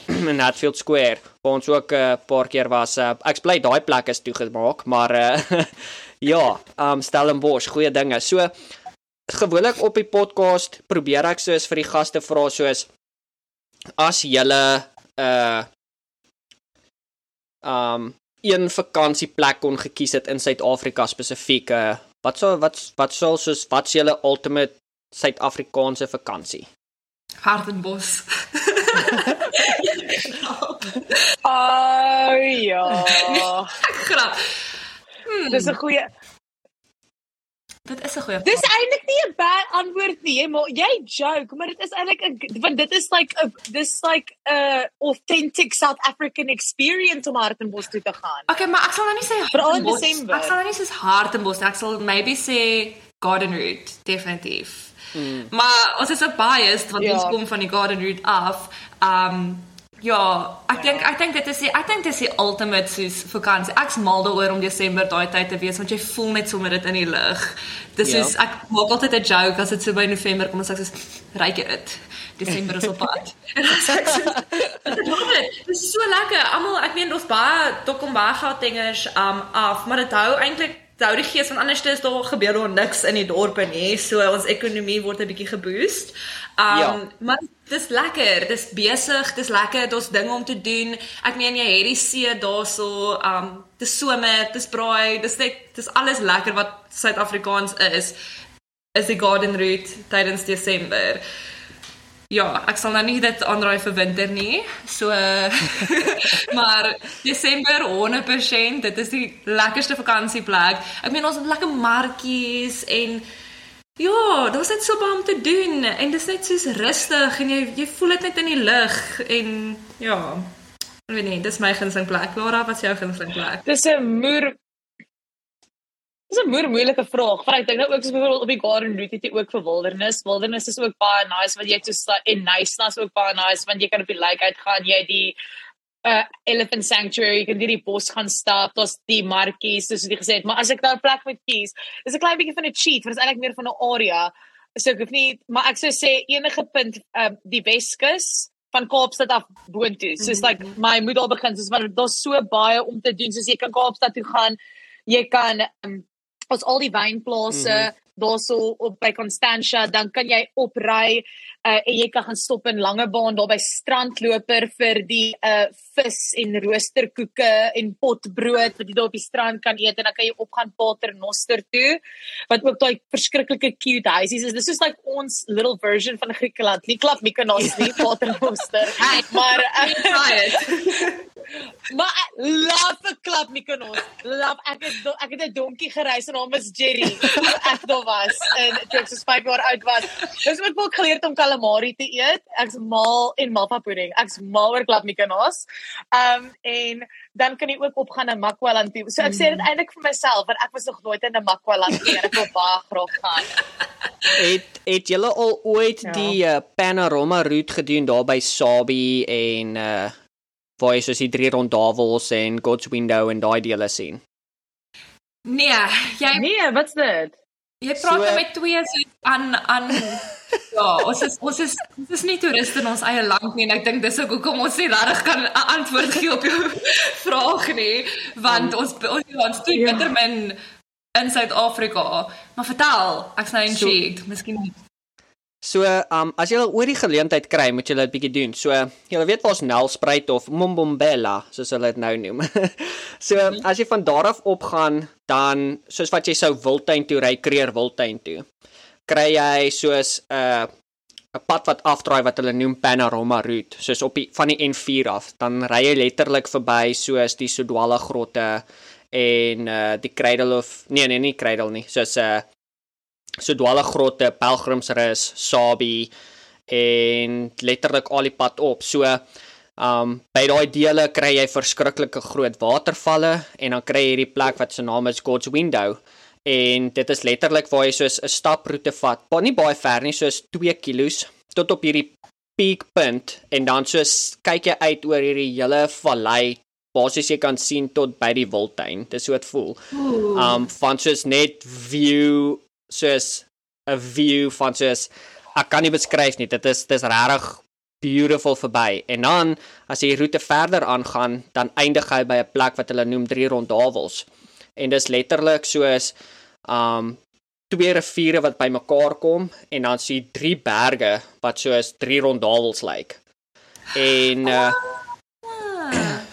in Hatfield Square waar ons ook 'n uh, paar keer was. Uh, ek bly daai plek is toegemaak, maar uh, ja, um Stellenbosch, goeie dinge. So gewoonlik op die podcast probeer ek soos vir die gaste vra soos as julle uh um een vakansieplek kon gekies het in Suid-Afrika spesifiek, uh, wat sou wat wat sou soos wat is julle ultimate Suid-Afrikaanse vakansie? Hartenbos. Oh ja. Grap. Dis 'n goeie. Dit is 'n goeie. Dis eintlik nie 'n bad antwoord nie, maar jy joke, maar dit is eintlik 'n want dit is like 'n dis like 'n authentic South African experience om Hartenbos toe te gaan. Okay, maar ek sal nou nie sê Veral in Hartenbos. Desember. Ek sal nou nie sê Hartenbos, ek sal maybe sê Garden Route, definitief. Mm. Maar ons is ook biased want Ja. ons kom van die Garden Route af. Um ja, ek dink ek dink dit is die ek dink dit is die ultimate soos vakansie. Ek's mal daaroor om Desember daai tyd te wees want jy voel net sommer dit in die lug. Dis Ja. soos ek maak altyd 'n joke as dit so by November kom en sê ek soos ryk jy dit. Desember is op pad. En dan sê ek so dit. Is so lekker. Almal, ek meen ons baie Tokombaga dingers um af, maar dit hou eintlik hou die gees van anders is daar gebeur daar niks in die dorpe nie. So ons ekonomie word 'n bietjie geboost. Um Ja. maar dis lekker. Dis besig, dis lekker. Daar's dinge om te doen. Ek meen jy het die see daarso, um dis somer, dis braai, dis net dis alles lekker wat Suid-Afrikaans is. Is die garden route tydens Desember. Ja, ek sal nou nie dit aanraai vir winter nie. So maar Desember 100%, dit is die lekkerste vakansieplek. Ek meen ons het lekker markies en ja, daar's net so baie om te doen en dit is net soos rustig en jy jy voel dit net in die lug en ja. Ek weet nie, dis my gunsteling plek. Lara, wat is jou gunsteling plek? Dis 'n moer Dis 'n moeë moeilike vraag. Want ek dink nou ook as byvoorbeeld op die Garden Route het jy ook vir wildernis. Wildernis is ook baie nice want jy het so en nice nas ook baie nice want jy kan op die lake uitgaan. Jy die uh elephant sanctuary, jy kan deur die bos gaan stap. Daar's die markies, soos jy gesê het, maar as ek nou 'n plek moet kies, is 'n klein bietjie van 'n cheat, want dit is eintlik meer van 'n area. So ek hoef nie, maar ek sou sê enige punt um die Weskus van Kaapstad af boontoe. So it's like my moet al begin soos want daar's so baie om te doen. Soos jy kan Kaapstad toe gaan. Jy kan um, ons al die wynplase mm -hmm. Daarso op by Constantia, dan kan jy opry uh, en jy kan gaan stop in Langebaan daar by strandloper vir die uh vis en roosterkoeke en potbrood wat jy daar op die strand kan eet en dan kan jy opgaan Paternoster toe wat ook daai verskriklike cute huisies is. Dis is like ons little version van Griekeland. Nie klap Mykonos nie Paternoster maar uh, Maar love 'n klap Mykonos. Love ek het ek het 'n donkie gereis en naam is Jerry. Ek daar was en toe ek so 5 jaar oud was. Dis ook wel geleer om calamari te eet. Ek's mal en malva pudding. Ek's mal oor klap Mykonos. Um en dan kan jy ook opgaan na Makwaland toe. So ek sê dit eintlik vir myself want ek was nog nooit in 'n Makwaland nie ek wil baie graag gaan. Het het julle al ooit ja. die uh, panorama route gedoen daar by Sabi en uh waar jy soos die drie rondavels en God's Window en daai dele sien. Nee, jy Nee, wat's dit? Jy praat so, met twee so aan aan ja, ons is ons is ons is nie toeriste in ons eie land nie en ek dink dis ook hoekom ons nie regtig kan 'n antwoord gee op jou vraag nie, want um, ons ons ons doen ja. beter men in Suid-Afrika. Maar vertel, ek's nou intrigued. So, Miskien So, um as jy oor die geleentheid kry, moet jy dit bietjie doen. So, jy weet waar's Nelspruit of Mombombela, soos hulle dit nou noem. so, as jy van daar af opgaan, dan soos wat jy sou Wildtuin toe ry, Kreer Wildtuin toe, kry jy soos 'n uh, 'n pad wat afdraai wat hulle noem Panorama route, soos op die van die N4 af. Dan ry jy letterlik verby soos die Sodwala grotte en uh die Cradle of nee nee nie Cradle nie, soos 'n uh, so dwalle grotte, pelgrimsrus, Sabi en letterlik al die pad op. So um by daai dele kry jy verskriklike groot watervalle en dan kry jy hierdie plek wat se naam is God's Window en dit is letterlik waar jy soos 'n staproete vat. Maar nie baie ver nie, soos 2 km tot op hierdie piekpunt en dan soos kyk jy uit oor hierdie hele vallei basies jy kan sien tot by die Wildtuin. Dis so dit voel. Um van soos net view soos 'n view van soos ek kan nie beskryf nie. Dit is dis regtig beautiful verby. En dan as jy die roete verder aangaan, dan eindig jy by 'n plek wat hulle noem drie rondhavels. En dis letterlik soos um twee riviere wat bymekaar kom en dan sien jy drie berge wat soos drie rondhavels lyk. En uh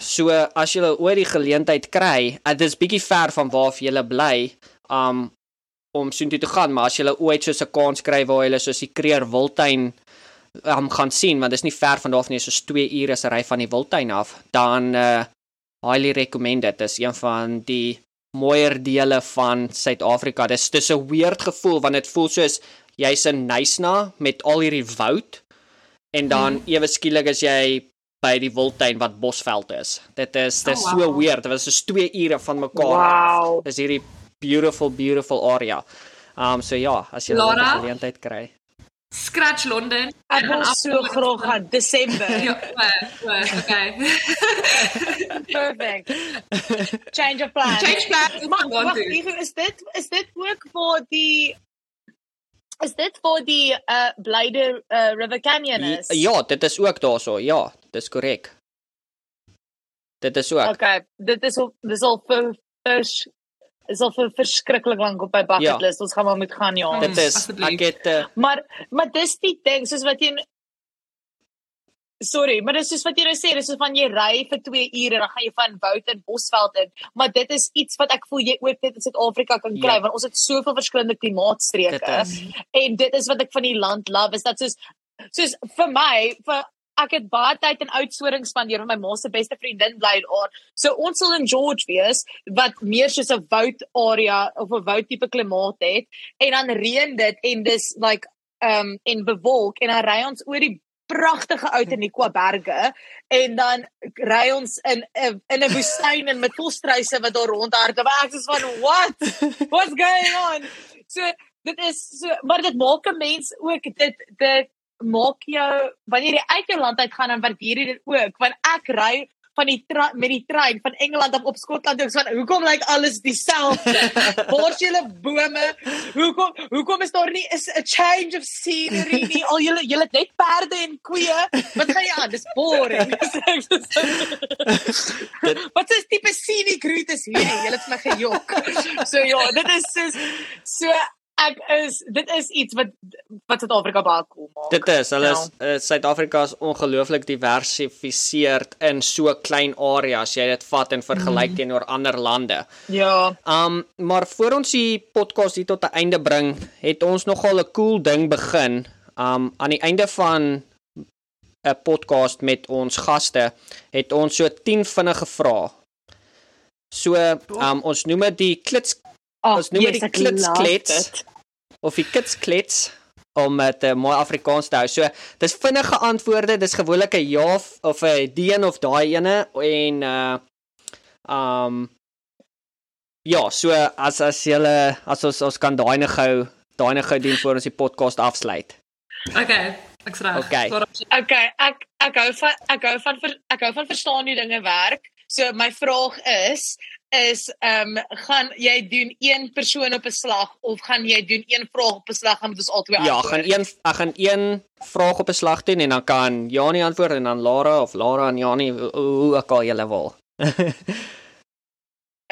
So as jy oor die geleentheid kry, dit is bietjie ver van waar jy bly, um om soontoe te gaan, maar as jy ooit so 'n kans kry waar jy soos die Kreer Wildtuin um, gaan sien, want dit is nie ver van daar af nie, soos 2 ure se ry van die Wildtuin af, dan uh highly recommend dit. Dit is een van die mooier dele van Suid-Afrika. Dis dis 'n weird gevoel want dit voel soos jy's in Nysna met al hierdie woud en dan hmm. ewe skielik is jy by die Wildtuin wat bosveld is. Dit is dit is oh, wow. so weird. Dit was so 2 ure van mekaar. Wow. Dis hierdie beautiful beautiful area. Um so ja, as jy 'n geleentheid kry. Scratch London. Ek wil so graag gaan Desember. ja, okay. Perfect. Change of plan. Change plan. Maar wacht, is dit is dit ook vir die is dit vir die uh Blyde uh, River Canyon is? Ja, dit is ook daarso. Ja, dis korrek. Dit is ook. Okay, dit is al dis al vir fish is al vir verskriklik lank op my bucket ja. list. Ons gaan maar moet gaan ja. Dit is ek het uh, Maar maar dis die ding soos wat jy Sorry, maar dis soos wat jy nou sê, dis soos van jy ry vir 2 ure en dan gaan jy van woud en bosveld in. Maar dit is iets wat ek voel jy ook net in Suid-Afrika kan kry ja. want ons het soveel verskillende klimaatstreke. En dit is wat ek van die land love is dat soos soos vir my vir ek het baie tyd in Oudtshoorn spandeer met my ma se beste vriendin bly daar. So ons sal in George wees wat meer soos 'n woud area of 'n woud tipe klimaat het en dan reën dit en dis like um en bewolk en dan ry ons oor die pragtige Outeniqua berge en dan ry ons in in 'n woestyn en met volstruise wat daar rondhardloop. Ek is van what? What's going on? So dit is so maar dit maak 'n mens ook dit dit maak jou wanneer jy uit jou land uit gaan dan waardeer jy dit ook want ek ry van die met die trein van Engeland af op Skotland toe van hoekom lyk like alles dieselfde? Waar's julle bome? Hoekom hoekom is daar nie is 'n change of scenery nie? Al julle julle net perde en koeie. Wat gaan jy aan? Dis boring. Wat is tipe scenic route is hierdie? Julle het my gejok. So ja, dit is so so ek is dit is iets wat wat Suid-Afrika baie cool maak. Dit is, hulle is ja. Suid-Afrika is ongelooflik diversifiseerd in so klein areas. Jy dit vat en vergelyk mm. teenoor ander lande. Ja. Um maar voor ons die podcast hier tot 'n einde bring, het ons nogal 'n cool ding begin. Um aan die einde van 'n podcast met ons gaste het ons so 10 vinnige vrae. So um ons noem dit die klits Oh, ons noem dit yes, klitsklets of die kitsklets om dit uh, mooi Afrikaans te hou. So, dis vinnige antwoorde, dis gewoonlik 'n ja of 'n deen of daai ene en uh um ja, so as as jy as ons ons kan daai net gou daai net gou doen voor ons die podcast afsluit. Okay, ek's reg. Okay. okay, ek ek hou van ek hou van ek hou van verstaan hoe dinge werk. So my vraag is is ehm um, gaan jy doen een persoon op 'n slag of gaan jy doen een vraag op 'n slag en moet ons albei antwoord? Ja, gaan een ek gaan een vraag op 'n slag doen en dan kan Jani antwoord en dan Lara of Lara en Jani hoe ook al julle wil.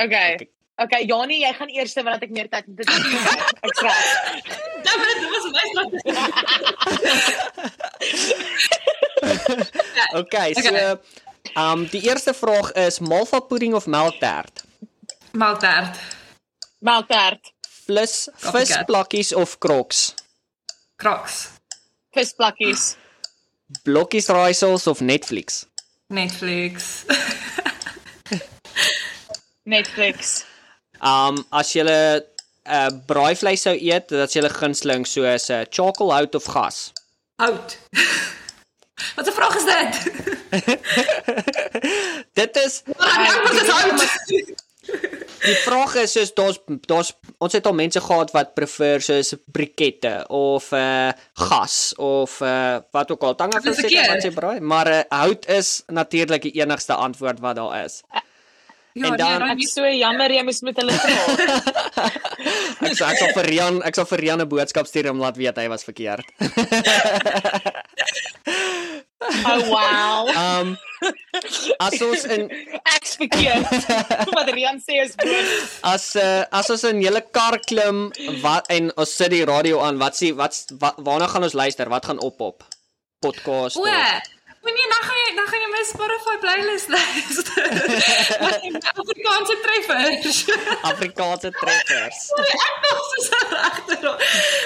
okay. Okay, Jani, jy gaan eers want ek meer tyd dit ek sê. Dan moet dit was my slag. okay, so ehm um, die eerste vraag is malva pudding of melktert? Melktert. Melktert. Plus visplakkies of kroks? Kroks. Visplakkies. Blokkies raaisels of Netflix? Netflix. Netflix. Um as jy 'n uh, braaivleis sou eet, dat jy 'n gunsteling soos 'n uh, charcoal hout of gas? Hout. Wat 'n vraag is dit? dit is Wat is hout? Die vraag is soos daar's daar's ons het al mense gehad wat prefer soos brikette of uh gas of uh wat ook al tanga vir seker wat jy braai, maar uh, hout is natuurlik die enigste antwoord wat daar is. Ja, en dan nee, ek is so jammer jy moes met hulle praat. ek sê ek sal vir Rian, ek sal vir Rian 'n boodskap stuur om laat weet hy was verkeerd. Oh wow. Um as ons in ek's verkeerd. Wat Rian sê is goed. As uh, as ons in julle kar klim wat en ons sit die radio aan, wat sê wat, wat waarna gaan ons luister? Wat gaan op op? Podcast. O, Wanneer dan gaan jy dan gaan jy my Spotify playlist luister. Afrikaanse treffers. Afrikaanse treffers. Ek nog so regter.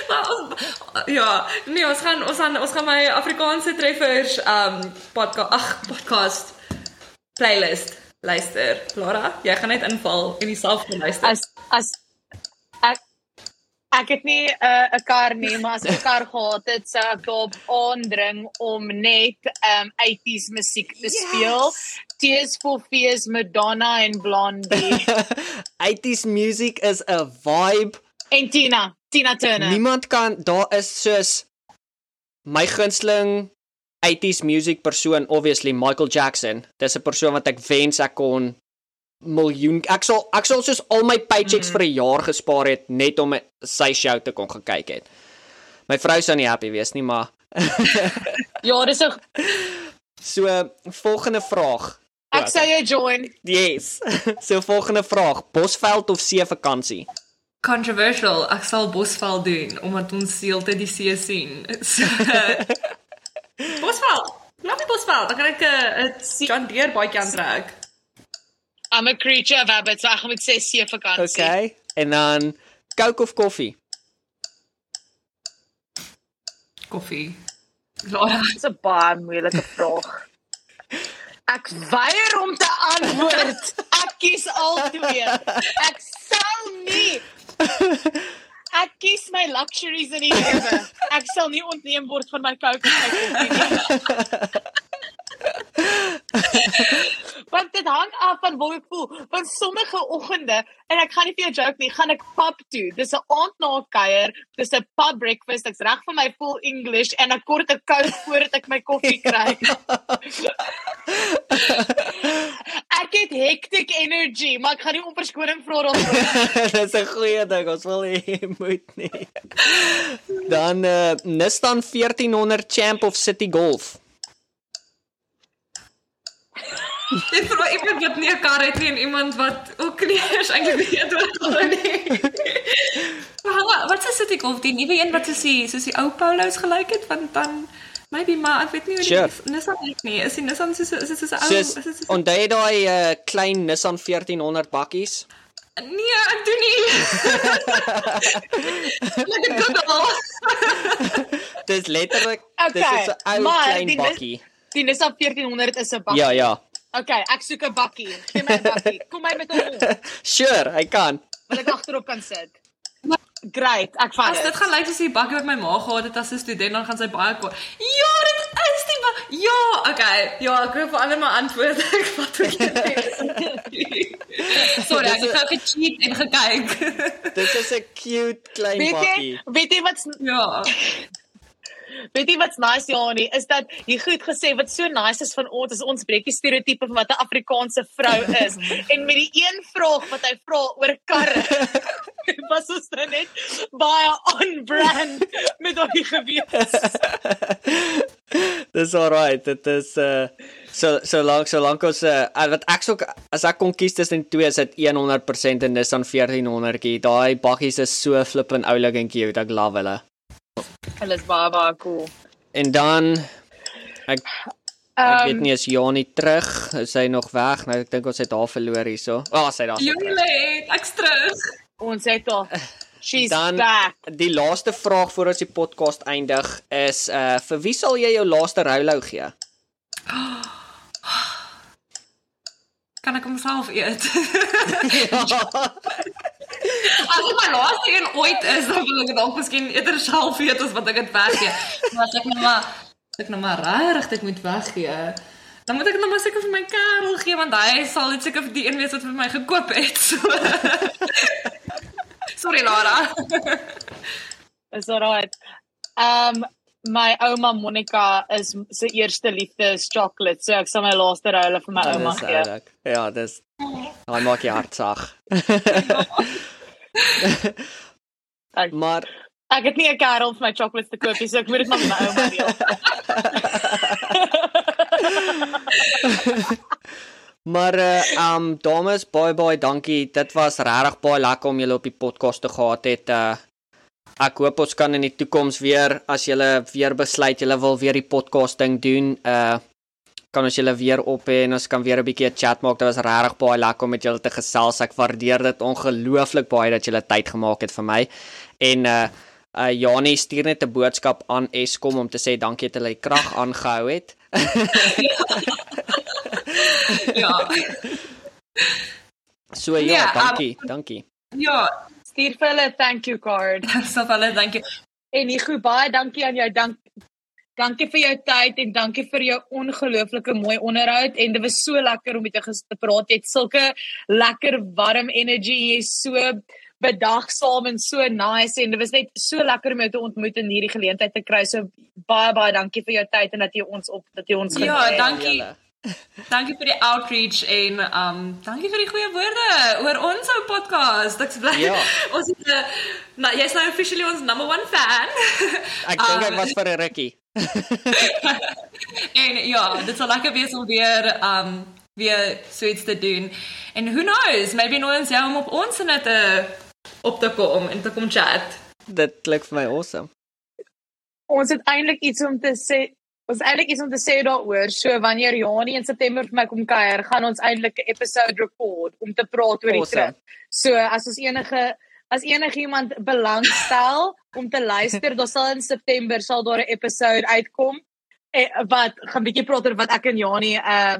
Maar ons ja, nee, ons gaan ons gaan ons gaan my Afrikaanse treffers um podcast ag podcast playlist luister. Laura, jy gaan net inval en jouself luister. As as Ek het nie 'n uh, 'n kar nie, maar as ek 'n kar gehad het, sou ek daarop aandring om net um 80s musiek te yes. speel. Tears for Fears, Madonna en Blondie. 80s music is a vibe. En Tina, Tina Turner. Niemand kan daar is soos my gunsteling 80s music persoon obviously Michael Jackson. Dis 'n persoon wat ek wens ek kon miljoen ek sal ek sal soos al my paychecks mm. vir 'n jaar gespaar het net om sy show te kon gekyk het. My vrou sou nie happy wees nie, maar Ja, dis 'n So volgende vraag. Ek sê jy join. Yes. so volgende vraag, Bosveld of see vakansie? Controversial. Ek sal Bosveld doen omdat ons seelte die see sien. So, Bosveld. Laat my Bosveld. Dan kan ek 'n uh, John Deere baie kan trek. I'm a creature of habit, so ek moet sê see vakansie. Okay. En dan Coke of koffie? Koffie. Laura, dis 'n baie moeilike vraag. Ek weier om te antwoord. Ek kies al twee. Ek sal nie. Ek kies my luxuries in die lewe. Ek sal nie ontneem word van my kokoskyk nie. Want dit hang af van hoe ek voel. Want sommige oggende en ek gaan nie vir jou joke nie, gaan ek pub toe. Dis 'n aand na 'n kuier, dis 'n pub breakfast. Ek's reg vir my full English en ek kort 'n koue voordat ek my koffie kry. ek het hectic energy, maar ek gaan nie om verskoning vra daarvoor. Dis 'n goeie ding. Ons wil jy moet nie. Dan uh, Nissan 1400 Champ of City Golf. Dit vir iemand wat nie 'n kar het nie en iemand wat ook nie eens eintlik weet wat gaan nie. Maar wat is dit golf die nuwe een wat soos die soos die ou Polos gelyk het want dan maybe maar ek weet nie hoe die Sure. Nissan is nie. Is die Nissan soos is dit soos 'n ou Soos is dit soos onthou jy daai uh, klein Nissan 1400 bakkies? Nee, ek doen nie. Lekker goed. Dis letterlik dis Okay, is 'n ou klein die Nis- bakkie. Die Nissan 1400 is 'n bakkie. Ja, ja. Okay, ek soek 'n bakkie. Gee my 'n bakkie. Kom my met hom om, Sure, hy kan. wat ek agterop kan sit. Great, ek vat As dit. dit gaan lyk soos die bakkie wat my ma gehad het as 'n student dan gaan sy baie kwaad. Ja, dit is die ba Ja, okay. Ja, ek hoef almal maar antwoord. Ek vat nie. Sorry, ek het gou gecheat en gekyk. Dit is 'n cute klein Weet bakkie. weet jy wat's Ja. Weet jy wat's nice Janie is dat jy goed gesê wat so nice is van ons is ons breek die stereotipe van wat 'n Afrikaanse vrou is. en met die een vraag wat hy vra oor karre was ons nou net baie on brand met daai gewete. Dis alright. Dit is uh so so lank so lank ons uh wat ek sou as ek kon kies tussen twee is dit 100% 'n Nissan 1400kie. Daai bakkies is so flippin oulik en cute. Ek love hulle. Hulle is baie baie cool. En dan ek ek weet Um, nie is Janie terug. Is hy nog weg? Nou ek dink ons het haar verloor hierso. Ah, oh, sy daar. terug. Julle, ek's terug. ons het al She's Dan back. die laaste vraag voor ons die podcast eindig is uh vir wie sal jy jou laaste roulou gee? Kan ek homself eet? As dit my laaste een ooit is, dan wil ek dalk miskien eerder self eet as wat ek dit weggee. Maar as ek nou maar ek nou maar regtig dit moet weggee, dan moet ek nou maar seker vir my kerel gee want hy sal dit seker vir die een wees wat vir my gekoop het. So. Sorry Lara. Is alright. Um my ouma Monica is se eerste liefde is chocolate. So ek sal my laaste roule vir my Ja, ouma gee. Ja, dis Hy maak jy hart sag. Ek, maar ek het nie 'n kerel vir my chocolates te koop nie, so ek moet dit maar met my ouma deel. maar uh um dames, baie baie dankie. Dit was regtig baie lekker om julle op die podcast te gehad het. Uh ek hoop ons kan in die toekoms weer as julle weer besluit julle wil weer die podcast ding doen, uh kan ons julle weer op hê en ons kan weer 'n bietjie 'n chat maak. Dit was regtig baie lekker om met julle te gesels. Ek waardeer dit ongelooflik baie dat julle tyd gemaak het vir my. En uh uh Janie stuur net 'n boodskap aan Eskom om te sê dankie dat hulle die krag aangehou het. Ja. So ja, Ja, um, dankie, dankie. Ja, Stuur vir hulle 'n thank you card. so baie dankie. En Nico, baie dankie aan jou. Dank Dankie vir jou tyd en dankie vir jou ongelooflike mooi onderhoud en dit was so lekker om met jou te praat. Jy het sulke lekker warm energy. Jy's so bedagsaam en so nice en dit was net so lekker om jou te ontmoet en hierdie geleentheid te kry. So baie baie dankie vir jou tyd en dat jy ons op dat jy ons Ja, genooi het. dankie. Dankie vir die outreach en um dankie vir die goeie woorde oor ons ou podcast. Ek's bly. Ja. ons is 'n nou jy's nou officially ons number 1 fan. Ek dink ek Um, was vir 'n rukkie. en ja, dit sal lekker wees om weer um weer so iets te doen. En who knows, maybe nou ons jou op ons net te op te kom en te kom chat. Dit klink vir my awesome. Ons het eintlik iets om te sê. Ons het eintlik iets om te sê daaroor. So wanneer Janie in September vir my kom kuier, gaan ons eintlik 'n episode record om te praat oor die Awesome. trip. So as ons enige as enigiemand belangstel om te luister, dan sal in September sal daar 'n episode uitkom eh, wat gaan bietjie praat oor wat ek en Janie uh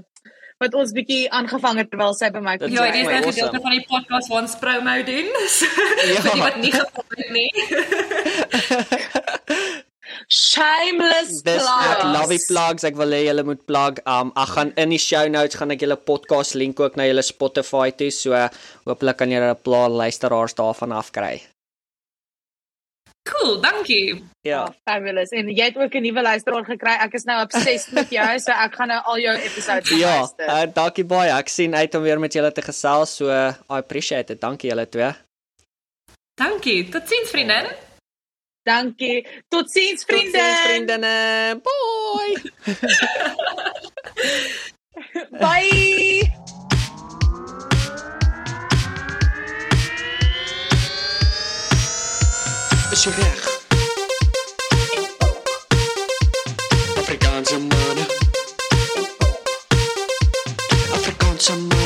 wat ons bietjie aangevang het terwyl sy by my Dit Ja, dit is my nou awesome. gedeelte van die podcast waar ons promo doen. So, Ja. Vir die wat nie gevolg het nie. shameless Dis ek love die plugs. Ek wil hê julle moet plug. Um ek gaan in die show notes gaan ek julle podcast link ook na julle Spotify toe. So hopelik kan julle 'n paar luisteraars daarvan afkry. Cool, dankie. Ja. Oh, fabulous. En jy het ook 'n nuwe luisteraar gekry. Ek is nou obsessed met jou, so ek gaan nou al jou episodes Ja, luister. uh, dankie baie. Ek sien uit om weer met julle te gesels. So I appreciate dit. Dankie julle twee. Dankie. Totsiens vriendin. Dankie. Totsiens vriende. Totsiens vriendinne. Bye. Bye. Is jy reg? Afrikaanse manne. Afrikaanse manne.